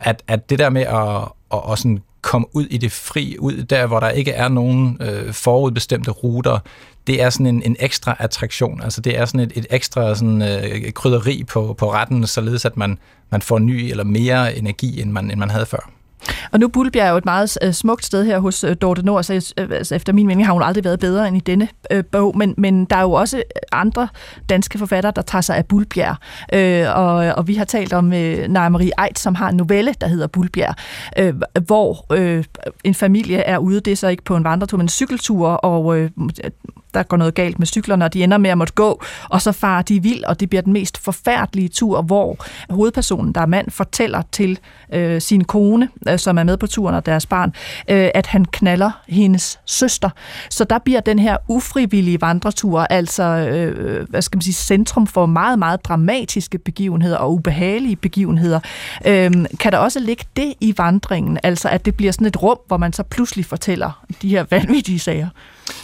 at, at det der med at, at, at sådan komme ud i det fri, ud der, hvor der ikke er nogen øh, forudbestemte ruter, det er sådan en, en ekstra attraktion. Altså det er sådan et, et ekstra sådan, øh, krydderi på, på retten, således at man, man får ny eller mere energi, end man, end man havde før. Og nu Bulbjerg er jo et meget øh, smukt sted her hos øh, Dorte Nord, så altså, øh, efter min mening har hun aldrig været bedre end i denne øh, bog, men, men der er jo også andre danske forfattere, der tager sig af Bulbjerg, øh, og, og vi har talt om øh, Naja Marie Eit, som har en novelle, der hedder Bulbjerg, øh, hvor øh, en familie er ude, det er så ikke på en vandretur, men en cykeltur, og øh, der går noget galt med cyklerne, og de ender med at måtte gå, og så farer de vild, og det bliver den mest forfærdelige tur, hvor hovedpersonen, der er mand, fortæller til øh, sin kone, øh, som er med på turen og deres barn, øh, at han knaller hendes søster. Så der bliver den her ufrivillige vandretur, altså øh, hvad skal man sige, centrum for meget, meget dramatiske begivenheder og ubehagelige begivenheder. Øh, kan der også ligge det i vandringen, altså at det bliver sådan et rum, hvor man så pludselig fortæller de her vanvittige sager?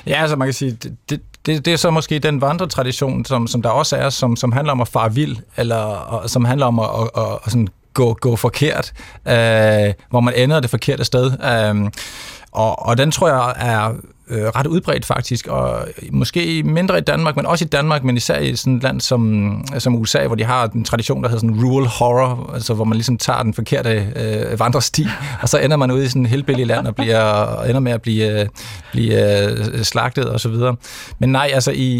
Ja, altså man kan sige, det, det, det, er så måske den vandretradition, som, som der også er, som, som handler om at fare vild, eller og, som handler om at, at, at, at sådan gå, gå forkert, øh, hvor man ender det forkerte sted. Øh, og, og den tror jeg er øh, ret udbredt faktisk, og måske mindre i Danmark, men også i Danmark, men især i sådan et land som, som USA, hvor de har en tradition, der hedder sådan rural horror, altså hvor man ligesom tager den forkerte øh, vandresti, og så ender man ude i sådan et helt land og bliver, ender med at blive, øh, blive øh, slagtet og så videre. Men nej, altså i,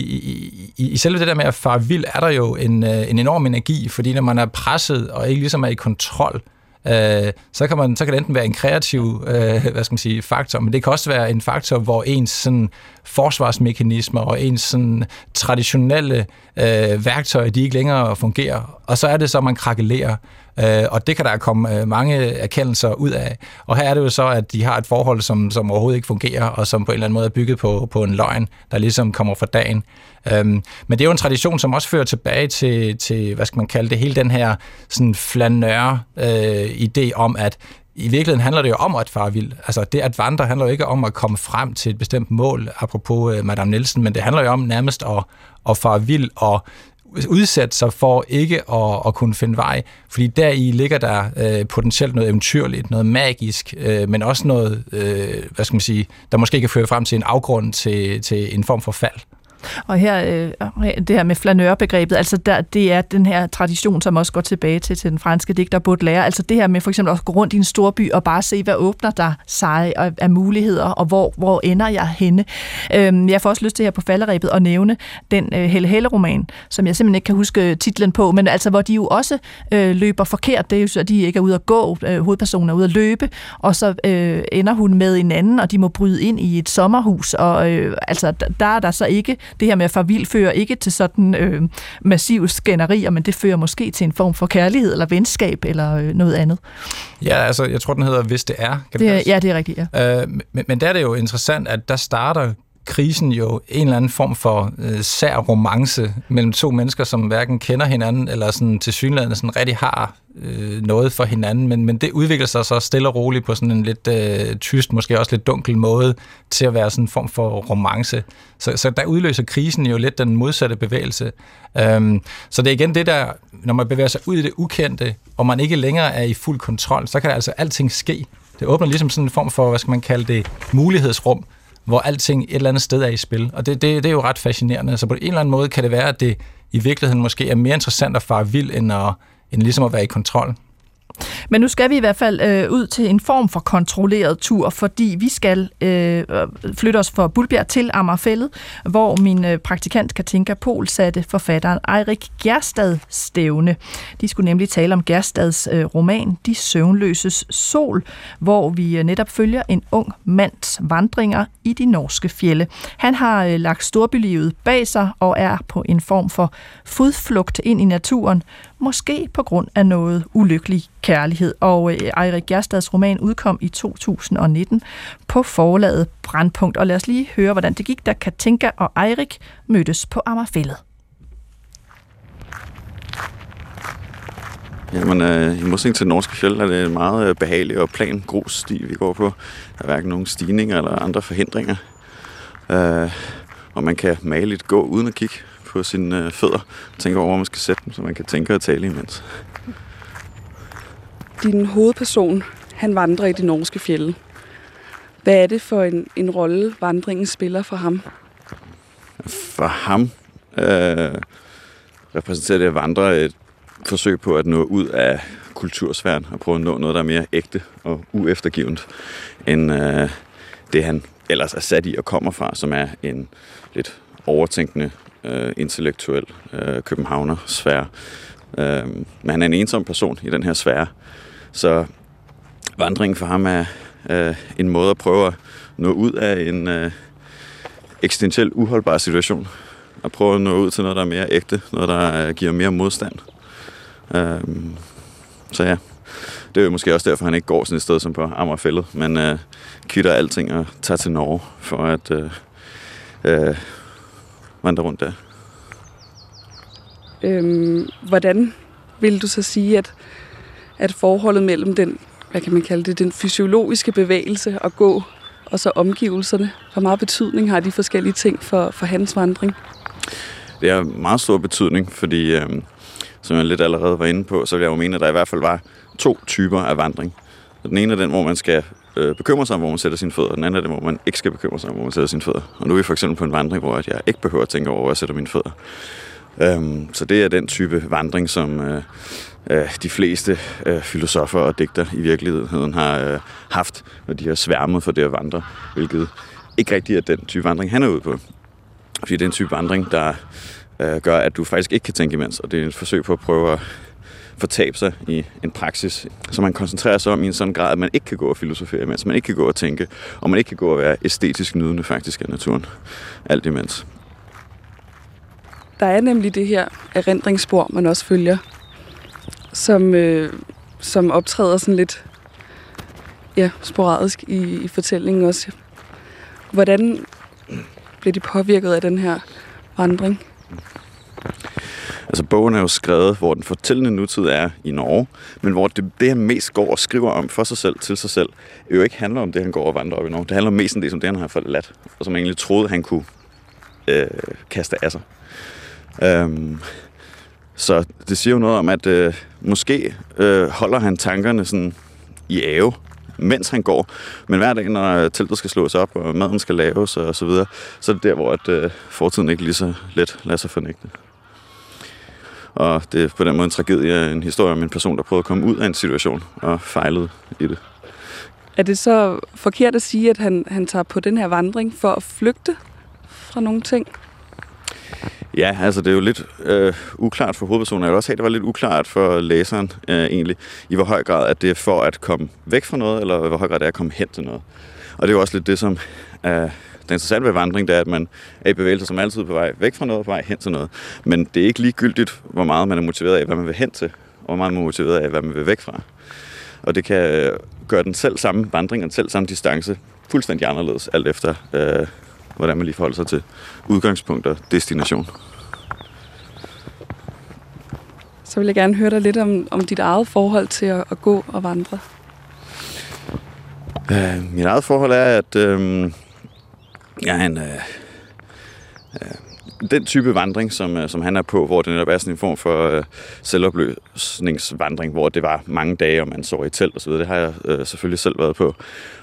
i, i selve det der med at fare vild, er der jo en, øh, en enorm energi, fordi når man er presset og ikke ligesom er i kontrol, øh, så, kan man, så kan det enten være en kreativ øh, hvad skal man sige, faktor, men det kan også være en faktor, hvor ens sådan, forsvarsmekanismer og ens sådan, traditionelle øh, værktøjer, de ikke længere fungerer. Og så er det så, at man krakelerer. Øh, og det kan der komme øh, mange erkendelser ud af. Og her er det jo så, at de har et forhold, som, som overhovedet ikke fungerer, og som på en eller anden måde er bygget på, på en løgn, der ligesom kommer fra dagen. Øhm, men det er jo en tradition, som også fører tilbage til, til hvad skal man kalde det, hele den her sådan flanør øh, idé om, at i virkeligheden handler det jo om at fare vild. Altså det at vandre handler jo ikke om at komme frem til et bestemt mål, apropos øh, Madame Nielsen, men det handler jo om nærmest at, at fare vild og udsætte sig for ikke at, at kunne finde vej, fordi der i ligger der øh, potentielt noget eventyrligt, noget magisk, øh, men også noget, øh, hvad skal man sige, der måske kan føre frem til en afgrund til, til en form for fald. Og her, øh, det her med flanørbegrebet, altså der, det er den her tradition, som også går tilbage til, til den franske digter Baudelaire. Altså det her med for eksempel at gå rundt i en stor by og bare se, hvad åbner der sig af muligheder, og hvor, hvor ender jeg henne. Øhm, jeg får også lyst til her på falderæbet at nævne den øh, Helle Helle-roman, som jeg simpelthen ikke kan huske øh, titlen på, men altså hvor de jo også øh, løber forkert. Det er jo så, at de ikke er ude at gå, øh, hovedpersonen er ude at løbe, og så øh, ender hun med en anden, og de må bryde ind i et sommerhus, og øh, altså der er der så ikke det her med at farvild fører ikke til sådan øh, massiv skænderier, men det fører måske til en form for kærlighed eller venskab eller øh, noget andet. Ja, altså jeg tror, den hedder Hvis det er. Kan det, det ja, det er rigtigt, ja. Øh, men, men der er det jo interessant, at der starter krisen jo en eller anden form for øh, sær romance mellem to mennesker, som hverken kender hinanden, eller sådan til synligheden sådan rigtig har øh, noget for hinanden, men, men det udvikler sig så stille og roligt på sådan en lidt øh, tyst, måske også lidt dunkel måde, til at være sådan en form for romance. Så, så der udløser krisen jo lidt den modsatte bevægelse. Øhm, så det er igen det der, når man bevæger sig ud i det ukendte, og man ikke længere er i fuld kontrol, så kan altså alting ske. Det åbner ligesom sådan en form for, hvad skal man kalde det, mulighedsrum, hvor alting et eller andet sted er i spil. Og det, det, det er jo ret fascinerende. Så på en eller anden måde kan det være, at det i virkeligheden måske er mere interessant at fare vild, end, at, end ligesom at være i kontrol. Men nu skal vi i hvert fald øh, ud til en form for kontrolleret tur, fordi vi skal øh, øh flytte os fra Bulbjerg til Amagerfællet, hvor min øh, praktikant Katinka Pol satte forfatteren Eirik Gerstad stævne. De skulle nemlig tale om Gerstads øh, roman De Søvnløses Sol, hvor vi øh, netop følger en ung mands vandringer i de norske fjelle. Han har øh, lagt storbylivet bag sig og er på en form for fodflugt ind i naturen, måske på grund af noget ulykkelig kærlighed. Og øh, Eirik Gerstads roman udkom i 2019 på forlaget Brandpunkt. Og lad os lige høre, hvordan det gik, da Katinka og Eirik mødtes på Amagerfællet. Jamen, øh, i modsætning til Norske Fjeld er det en meget øh, behagelig og plan grus sti, vi går på. Der er hverken nogen stigninger eller andre forhindringer. Øh, og man kan maligt gå uden at kigge på sine øh, fødder. Tænke over, hvor man skal sætte dem, så man kan tænke og tale imens. Din hovedperson, han vandrer i de norske fjelle. Hvad er det for en, en rolle, vandringen spiller for ham? For ham øh, repræsenterer det at vandre et forsøg på at nå ud af kultursfæren og prøve at nå noget, der er mere ægte og ueftergivet, end øh, det han ellers er sat i og kommer fra, som er en lidt overtænkende, øh, intellektuel øh, københavner svær. Øh, men han er en ensom person i den her sfære, så vandringen for ham er øh, en måde at prøve at nå ud af en øh, eksistentiel uholdbar situation. At prøve at nå ud til noget, der er mere ægte, noget, der øh, giver mere modstand. Øh, så ja, det er jo måske også derfor, han ikke går sådan et sted som på Amagerfællet, men øh, kvitter alting og tager til Norge for at øh, øh, vandre rundt der. Øhm, hvordan vil du så sige, at, at forholdet mellem den, hvad kan man kalde det, den fysiologiske bevægelse at gå, og så omgivelserne, hvor meget betydning har de forskellige ting for, for hans vandring? Det har meget stor betydning, fordi øh, som jeg lidt allerede var inde på, så vil jeg jo mene, at der i hvert fald var to typer af vandring. Den ene er den, hvor man skal øh, bekymre sig om, hvor man sætter sine fødder. Den anden er det, hvor man ikke skal bekymre sig om, hvor man sætter sine fødder. Og nu er vi for eksempel på en vandring, hvor jeg ikke behøver at tænke over, hvor jeg sætter mine fødder. Øhm, så det er den type vandring, som øh, øh, de fleste øh, filosofer og digter i virkeligheden har øh, haft, når de har sværmet for det at vandre, hvilket ikke rigtig er den type vandring, han er ude på. Fordi det er en type vandring, der øh, gør, at du faktisk ikke kan tænke imens, og det er et forsøg på at prøve at fortabe sig i en praksis, som man koncentrerer sig om i en sådan grad, at man ikke kan gå og filosofere imens, man ikke kan gå og tænke, og man ikke kan gå og være æstetisk nydende faktisk af naturen, alt imens. Der er nemlig det her erindringsspor, man også følger, som, øh, som optræder sådan lidt ja, sporadisk i, i fortællingen også. Hvordan blev de påvirket af den her vandring? Altså bogen er jo skrevet, hvor den fortællende nutid er i Norge, men hvor det, det han mest går og skriver om for sig selv, til sig selv, jo ikke handler om det, han går og vandrer op i Norge. Det handler mest om det, som det, han har forladt, og som han egentlig troede, han kunne øh, kaste af sig. Øhm, så det siger jo noget om, at øh, måske øh, holder han tankerne sådan i ave, mens han går. Men hver dag, når øh, teltet skal slås op, og maden skal laves og så videre, så er det der, hvor at, øh, fortiden ikke lige så let lader sig fornægte. Og det er på den måde en tragedie, en historie om en person, der prøvede at komme ud af en situation og fejlede i det. Er det så forkert at sige, at han, han tager på den her vandring for at flygte fra nogle ting? Ja, altså det er jo lidt øh, uklart for hovedpersonen. Jeg vil også have, det var lidt uklart for læseren øh, egentlig, i hvor høj grad at det er for at komme væk fra noget, eller hvor høj grad det er at komme hen til noget. Og det er jo også lidt det, som er det interessante ved vandring, det er, at man er i bevægelse som altid på vej væk fra noget, på vej hen til noget. Men det er ikke ligegyldigt, hvor meget man er motiveret af, hvad man vil hen til, og hvor meget man er motiveret af, hvad man vil væk fra. Og det kan gøre den selv samme vandring og selv samme distance fuldstændig anderledes, alt efter øh, hvordan man lige forholder sig til udgangspunkt og destination. Så vil jeg gerne høre dig lidt om, om dit eget forhold til at, at gå og vandre. Øh, mit eget forhold er, at øh, er en... Øh, øh, den type vandring, som, øh, som han er på, hvor det netop er sådan en form for øh, selvopløsningsvandring, hvor det var mange dage, og man sov i telt osv., det har jeg øh, selvfølgelig selv været på.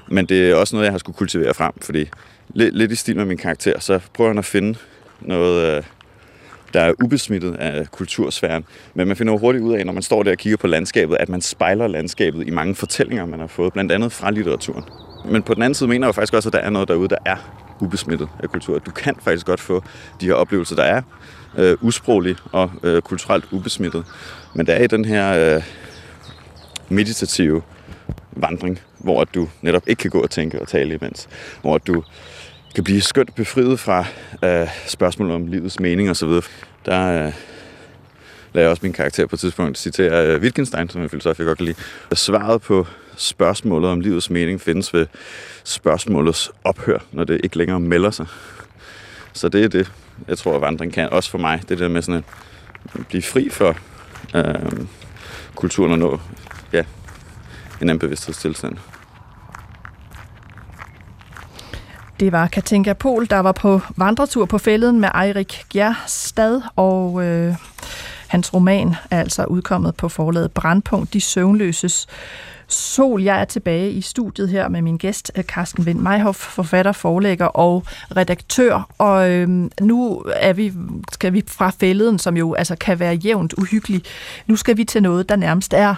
Men det er også noget, jeg har skulle kultivere frem, fordi lidt, lidt i stil med min karakter, så prøver han at finde noget, øh, der er ubesmittet af kultursfæren. Men man finder jo hurtigt ud af, når man står der og kigger på landskabet, at man spejler landskabet i mange fortællinger, man har fået, blandt andet fra litteraturen. Men på den anden side mener jeg faktisk også, at der er noget derude, der er ubesmittet af kultur. Du kan faktisk godt få de her oplevelser, der er øh, usproglige og øh, kulturelt ubesmittet. Men der er i den her øh, meditative vandring, hvor du netop ikke kan gå og tænke og tale imens. Hvor du kan blive skønt befriet fra øh, spørgsmål om livets mening osv. Der øh, lader jeg også min karakter på et tidspunkt citere øh, Wittgenstein, som en filosof, jeg godt kan lide. Svaret på spørgsmålet om livets mening findes ved spørgsmålets ophør, når det ikke længere melder sig. Så det er det, jeg tror, at vandring kan. Også for mig, det der med sådan at blive fri for øh, kulturen og nå ja, en anden bevidsthedstilstand. Det var Katinka Pol, der var på vandretur på fælden med Eirik Gjerstad, og øh, hans roman er altså udkommet på forlaget Brandpunkt, De Søvnløses Sol. Jeg er tilbage i studiet her med min gæst, øh, Carsten Vind Meihoff, forfatter, forlægger og redaktør. Og øh, nu er vi, skal vi fra fælden, som jo altså kan være jævnt uhyggelig. Nu skal vi til noget, der nærmest er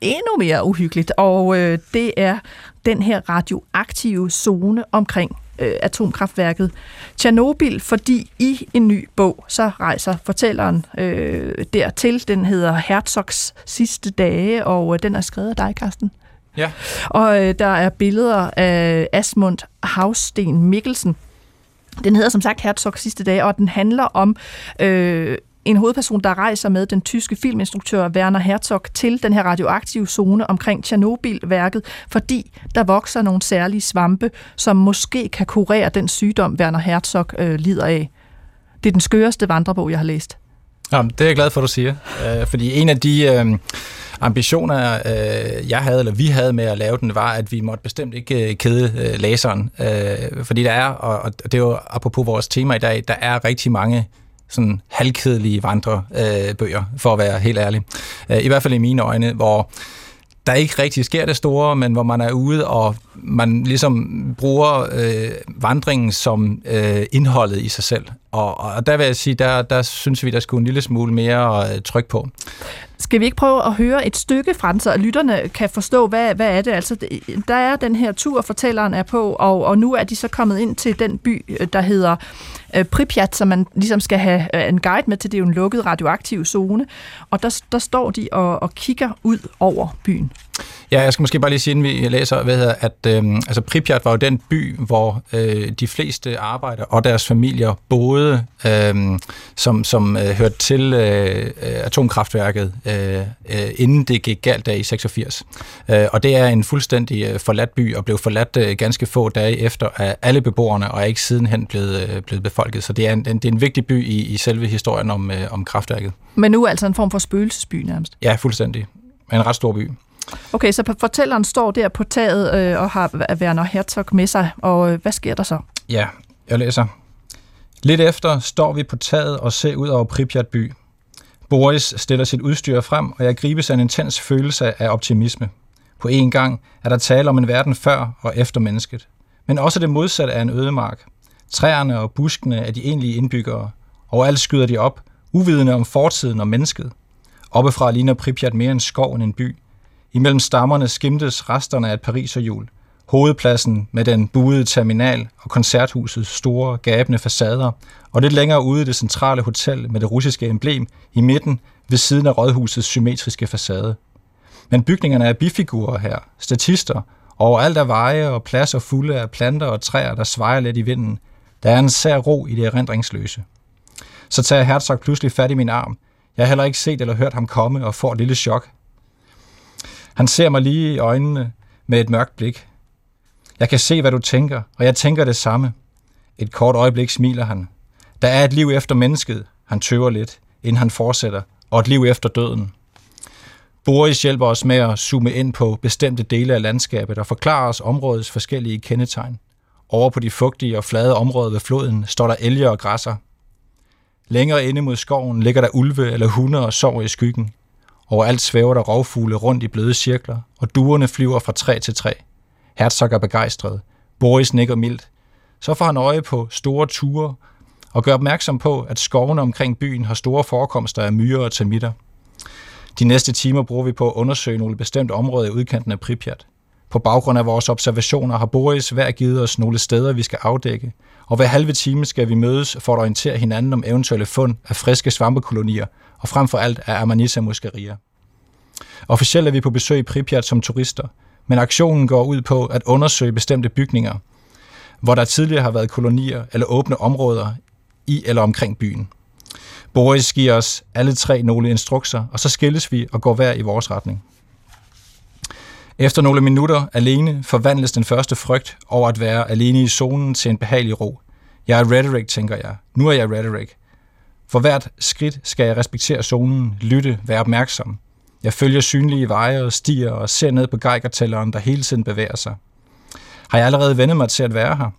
endnu mere uhyggeligt, og øh, det er den her radioaktive zone omkring øh, atomkraftværket Tjernobyl, fordi i en ny bog, så rejser fortælleren øh, dertil. Den hedder Herzogs sidste dage, og øh, den er skrevet af dig, Karsten. Ja. Og øh, der er billeder af Asmund Havsten Mikkelsen. Den hedder som sagt Herzogs sidste dage, og den handler om øh, en hovedperson, der rejser med den tyske filminstruktør Werner Herzog til den her radioaktive zone omkring Tjernobyl-værket, fordi der vokser nogle særlige svampe, som måske kan kurere den sygdom, Werner Herzog øh, lider af. Det er den skøreste vandrebog, jeg har læst. Jamen, det er jeg glad for, at du siger. Øh, fordi en af de øh, ambitioner, øh, jeg havde, eller vi havde med at lave den, var, at vi måtte bestemt ikke øh, kede øh, læseren. Øh, fordi der er, og, og det er jo apropos vores tema i dag, der er rigtig mange sådan halvkedelige vandrebøger, øh, for at være helt ærlig. Øh, I hvert fald i mine øjne, hvor der ikke rigtig sker det store, men hvor man er ude, og man ligesom bruger øh, vandringen som øh, indholdet i sig selv. Og, og der vil jeg sige, der, der synes vi, der skulle en lille smule mere øh, tryk på. Skal vi ikke prøve at høre et stykke fra den, så lytterne kan forstå, hvad, hvad er det? Altså, der er den her tur, fortælleren er på, og, og nu er de så kommet ind til den by, der hedder øh, Pripyat, som man ligesom skal have øh, en guide med til. Det er jo en lukket radioaktiv zone. Og der, der står de og, og kigger ud over byen. Ja, jeg skal måske bare lige sige, inden vi læser, hvad hedder, at øh, altså Pripyat var jo den by, hvor øh, de fleste arbejdere og deres familier boede, øh, som, som øh, hørte til øh, atomkraftværket, øh, øh, inden det gik galt der i 86. Øh, og det er en fuldstændig øh, forladt by, og blev forladt øh, ganske få dage efter af alle beboerne, og er ikke sidenhen blevet, øh, blevet befolket. Så det er en, det er en vigtig by i, i selve historien om, øh, om kraftværket. Men nu altså en form for spøgelsesby nærmest? Ja, fuldstændig. En ret stor by. Okay, så fortælleren står der på taget øh, og har Werner Herzog med sig, og øh, hvad sker der så? Ja, jeg læser. Lidt efter står vi på taget og ser ud over Pripyat by. Boris stiller sit udstyr frem, og jeg gribes af en intens følelse af optimisme. På en gang er der tale om en verden før og efter mennesket. Men også det modsatte af en ødemark. Træerne og buskene er de egentlige indbyggere. Overalt skyder de op, uvidende om fortiden og mennesket. Oppefra ligner Pripyat mere en skov end en by. Imellem stammerne skimtes resterne af et pariserhjul. Hovedpladsen med den buede terminal og koncerthusets store, gabende facader, og lidt længere ude det centrale hotel med det russiske emblem i midten ved siden af rådhusets symmetriske facade. Men bygningerne er bifigurer her, statister, og overalt er veje og pladser fulde af planter og træer, der svejer lidt i vinden. Der er en sær ro i det erindringsløse. Så tager Herzog pludselig fat i min arm. Jeg har heller ikke set eller hørt ham komme og får et lille chok. Han ser mig lige i øjnene med et mørkt blik. Jeg kan se, hvad du tænker, og jeg tænker det samme. Et kort øjeblik smiler han. Der er et liv efter mennesket. Han tøver lidt, inden han fortsætter, og et liv efter døden. Boris hjælper os med at zoome ind på bestemte dele af landskabet og forklarer os områdets forskellige kendetegn. Over på de fugtige og flade områder ved floden står der elge og græsser. Længere inde mod skoven ligger der ulve eller hunde og sover i skyggen. Overalt svæver der rovfugle rundt i bløde cirkler, og duerne flyver fra træ til træ. Herzog er begejstret. Boris nikker mildt. Så får han øje på store ture og gør opmærksom på, at skovene omkring byen har store forekomster af myrer og termitter. De næste timer bruger vi på at undersøge nogle bestemte områder i udkanten af Pripyat. På baggrund af vores observationer har Boris hver givet os nogle steder, vi skal afdække, og hver halve time skal vi mødes for at orientere hinanden om eventuelle fund af friske svampekolonier, og frem for alt af Amanita muscaria. Officielt er vi på besøg i Pripyat som turister, men aktionen går ud på at undersøge bestemte bygninger, hvor der tidligere har været kolonier eller åbne områder i eller omkring byen. Boris giver os alle tre nogle instrukser, og så skilles vi og går hver i vores retning. Efter nogle minutter alene forvandles den første frygt over at være alene i zonen til en behagelig ro. Jeg er rhetoric, tænker jeg. Nu er jeg rhetoric. For hvert skridt skal jeg respektere zonen, lytte, være opmærksom. Jeg følger synlige veje og stier og ser ned på geigertælleren, der hele tiden bevæger sig. Har jeg allerede vendet mig til at være her?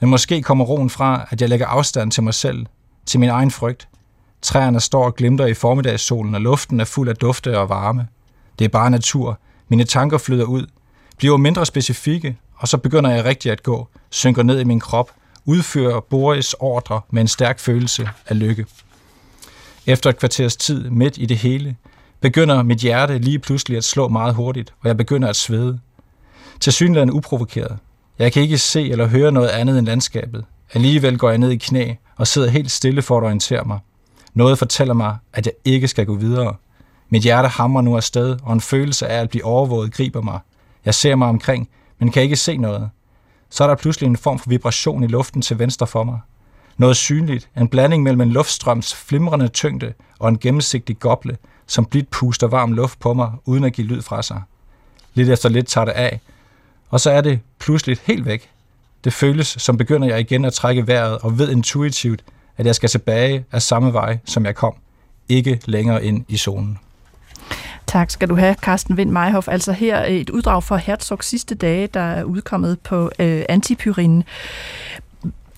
Men måske kommer roen fra, at jeg lægger afstand til mig selv, til min egen frygt. Træerne står og glimter i formiddagssolen, og luften er fuld af dufte og varme. Det er bare natur. Mine tanker flyder ud, bliver mindre specifikke, og så begynder jeg rigtig at gå, synker ned i min krop, udfører Boris ordre med en stærk følelse af lykke. Efter et kvarters tid midt i det hele, begynder mit hjerte lige pludselig at slå meget hurtigt, og jeg begynder at svede. Til synligheden uprovokeret. Jeg kan ikke se eller høre noget andet end landskabet. Alligevel går jeg ned i knæ og sidder helt stille for at orientere mig. Noget fortæller mig, at jeg ikke skal gå videre. Mit hjerte hamrer nu afsted, og en følelse af at blive overvåget griber mig. Jeg ser mig omkring, men kan ikke se noget. Så er der pludselig en form for vibration i luften til venstre for mig. Noget synligt, en blanding mellem en luftstrøms flimrende tyngde og en gennemsigtig goble, som blidt puster varm luft på mig, uden at give lyd fra sig. Lidt efter lidt tager det af, og så er det pludselig helt væk. Det føles, som begynder jeg igen at trække vejret og ved intuitivt, at jeg skal tilbage af samme vej, som jeg kom. Ikke længere ind i zonen. Tak skal du have, Carsten Vind Meihoff. Altså her et uddrag fra Herzogs sidste dage, der er udkommet på øh, Antipyrinen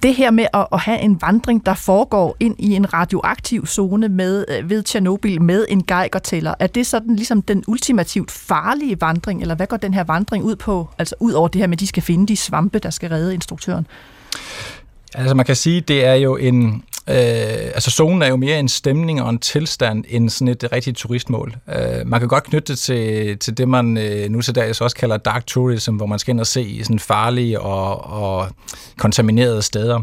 det her med at, at have en vandring, der foregår ind i en radioaktiv zone med, øh, ved Tjernobyl med en geigertæller, er det sådan ligesom den ultimativt farlige vandring, eller hvad går den her vandring ud på? Altså ud over det her med, at de skal finde de svampe, der skal redde instruktøren? Altså man kan sige, det er jo en, Øh, altså zonen er jo mere en stemning og en tilstand end sådan et rigtigt turistmål. Øh, man kan godt knytte det til, til det, man øh, nu til dags også kalder dark tourism, hvor man skal ind og se sådan farlige og, og kontaminerede steder.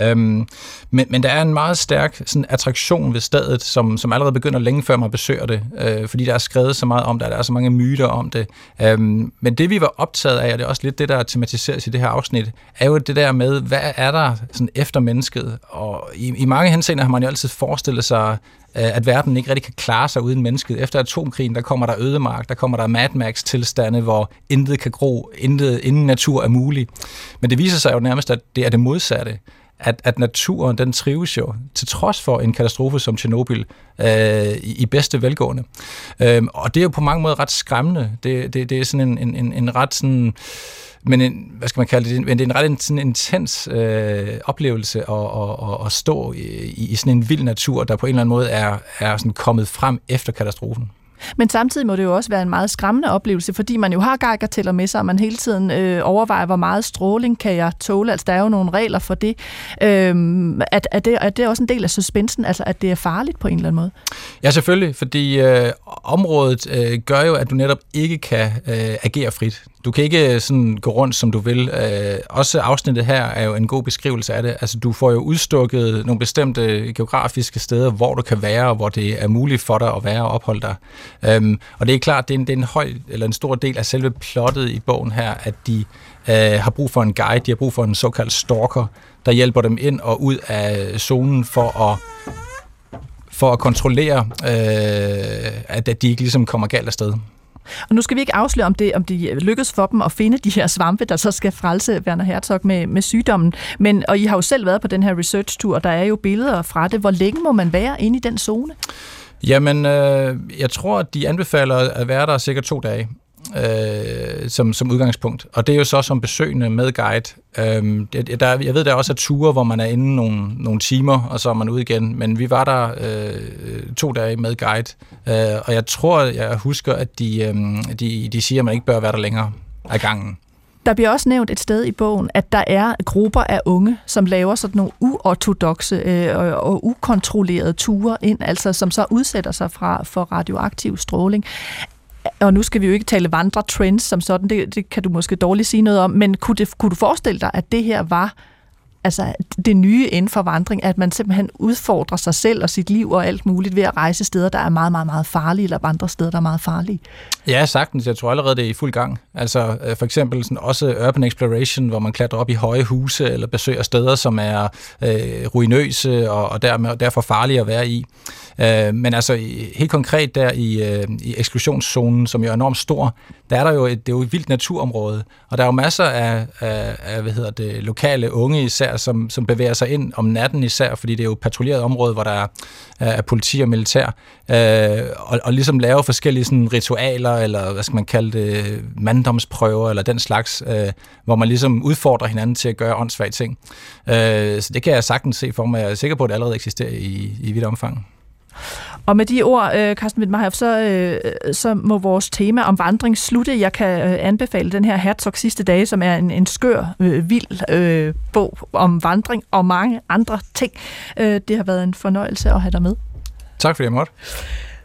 Øhm, men, men der er en meget stærk sådan, attraktion ved stedet, som, som allerede begynder længe før man besøger det, øh, fordi der er skrevet så meget om det, der er så mange myter om det. Øhm, men det vi var optaget af, og det er også lidt det, der tematiseres i det her afsnit, er jo det der med, hvad er der sådan, efter mennesket? Og i, i mange henseender har man jo altid forestillet sig, øh, at verden ikke rigtig kan klare sig uden mennesket. Efter atomkrigen, der kommer der ødemark, der kommer der Mad Max-tilstande, hvor intet kan gro, intet, ingen natur er mulig. Men det viser sig jo nærmest, at det er det modsatte at, at naturen den trives jo, til trods for en katastrofe som Tjernobyl, øh, i, i bedste velgående. Øh, og det er jo på mange måder ret skræmmende. Det, det, det er sådan en, en, en ret sådan men en, hvad skal man kalde det, men det er en ret sådan intens øh, oplevelse at, at, at, at stå i, i sådan en vild natur, der på en eller anden måde er, er sådan kommet frem efter katastrofen. Men samtidig må det jo også være en meget skræmmende oplevelse, fordi man jo har geigertæller med sig, og man hele tiden øh, overvejer, hvor meget stråling kan jeg tåle. Altså, der er jo nogle regler for det. Øhm, at, at det. Er det også en del af suspensen, altså at det er farligt på en eller anden måde? Ja, selvfølgelig, fordi øh, området øh, gør jo, at du netop ikke kan øh, agere frit. Du kan ikke øh, sådan gå rundt, som du vil. Øh, også afsnittet her er jo en god beskrivelse af det. Altså, du får jo udstukket nogle bestemte geografiske steder, hvor du kan være, og hvor det er muligt for dig at være og opholde dig. Øhm, og det er klart, det er, en, det er en høj, eller en stor del af selve plottet i bogen her, at de øh, har brug for en guide, de har brug for en såkaldt stalker, der hjælper dem ind og ud af zonen for at for at kontrollere, øh, at de ikke ligesom kommer galt afsted. Og nu skal vi ikke afsløre, om det, om det lykkes for dem at finde de her svampe, der så skal frelse Werner Herzog med, med sygdommen. Men, og I har jo selv været på den her research-tur, og der er jo billeder fra det. Hvor længe må man være inde i den zone? Jamen, øh, jeg tror, at de anbefaler at være der cirka to dage øh, som, som udgangspunkt. Og det er jo så som besøgende med guide. Øh, det, der, jeg ved, der også er ture, hvor man er inde nogle, nogle timer, og så er man ude igen. Men vi var der øh, to dage med guide. Øh, og jeg tror, jeg husker, at de, øh, de, de siger, at man ikke bør være der længere af gangen. Der bliver også nævnt et sted i bogen, at der er grupper af unge, som laver sådan nogle uortodoxe øh, og ukontrollerede ture ind, altså som så udsætter sig fra, for radioaktiv stråling. Og nu skal vi jo ikke tale vandretrends som sådan, det, det kan du måske dårligt sige noget om, men kunne, det, kunne du forestille dig, at det her var altså det nye inden for vandring, at man simpelthen udfordrer sig selv og sit liv og alt muligt ved at rejse steder, der er meget, meget, meget farlige, eller vandre steder, der er meget farlige. Ja, sagtens. Jeg tror allerede, det er i fuld gang. Altså øh, for eksempel sådan også urban exploration, hvor man klatrer op i høje huse, eller besøger steder, som er øh, ruinøse og, og dermed, derfor farlige at være i. Øh, men altså helt konkret der i, øh, i eksklusionszonen, som jo er enormt stor, der er der jo et, det er jo et vildt naturområde, og der er jo masser af, af, af hvad hedder det, lokale unge især, som, som bevæger sig ind om natten især, fordi det er jo et patruljeret område, hvor der er, er politi og militær, øh, og, og ligesom laver forskellige sådan, ritualer, eller hvad skal man kalde det, manddomsprøver, eller den slags, øh, hvor man ligesom udfordrer hinanden til at gøre åndssvage ting. Øh, så det kan jeg sagtens se for mig. Jeg er sikker på, at det allerede eksisterer i, i vidt omfang. Og med de ord, øh, Carsten Wittmeier, så, øh, så må vores tema om vandring slutte. Jeg kan øh, anbefale den her Herzog sidste dage, som er en, en skør, vild øh, bog om vandring og mange andre ting. det har været en fornøjelse at have dig med. Tak fordi jeg måtte.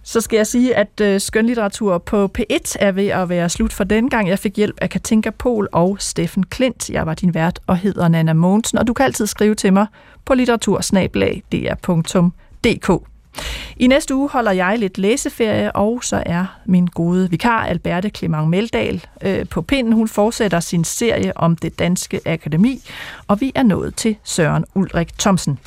Så skal jeg sige, at øh, skønlitteratur på P1 er ved at være slut for den gang. Jeg fik hjælp af Katinka Pol og Steffen Klint. Jeg var din vært og hedder Nana Mogensen, og du kan altid skrive til mig på litteratursnablag.dr.dk. I næste uge holder jeg lidt læseferie, og så er min gode vikar Alberte Clement Meldal øh, på pinden. Hun fortsætter sin serie om det danske akademi, og vi er nået til Søren Ulrik Thomsen.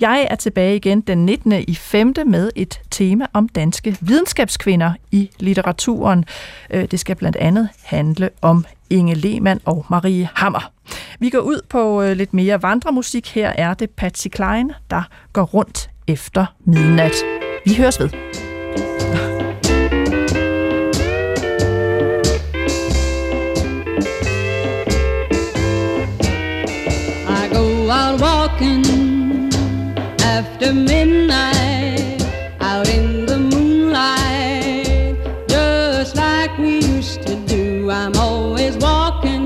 Jeg er tilbage igen den 19. i 5. med et tema om danske videnskabskvinder i litteraturen. Øh, det skal blandt andet handle om Inge Lehmann og Marie Hammer. Vi går ud på øh, lidt mere vandremusik. Her er det Patsy Klein, der går rundt efter midnat. Vi høres ved. I go out walking after midnight, out in the moonlight, just like we used to do. I'm always walking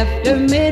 after midnight,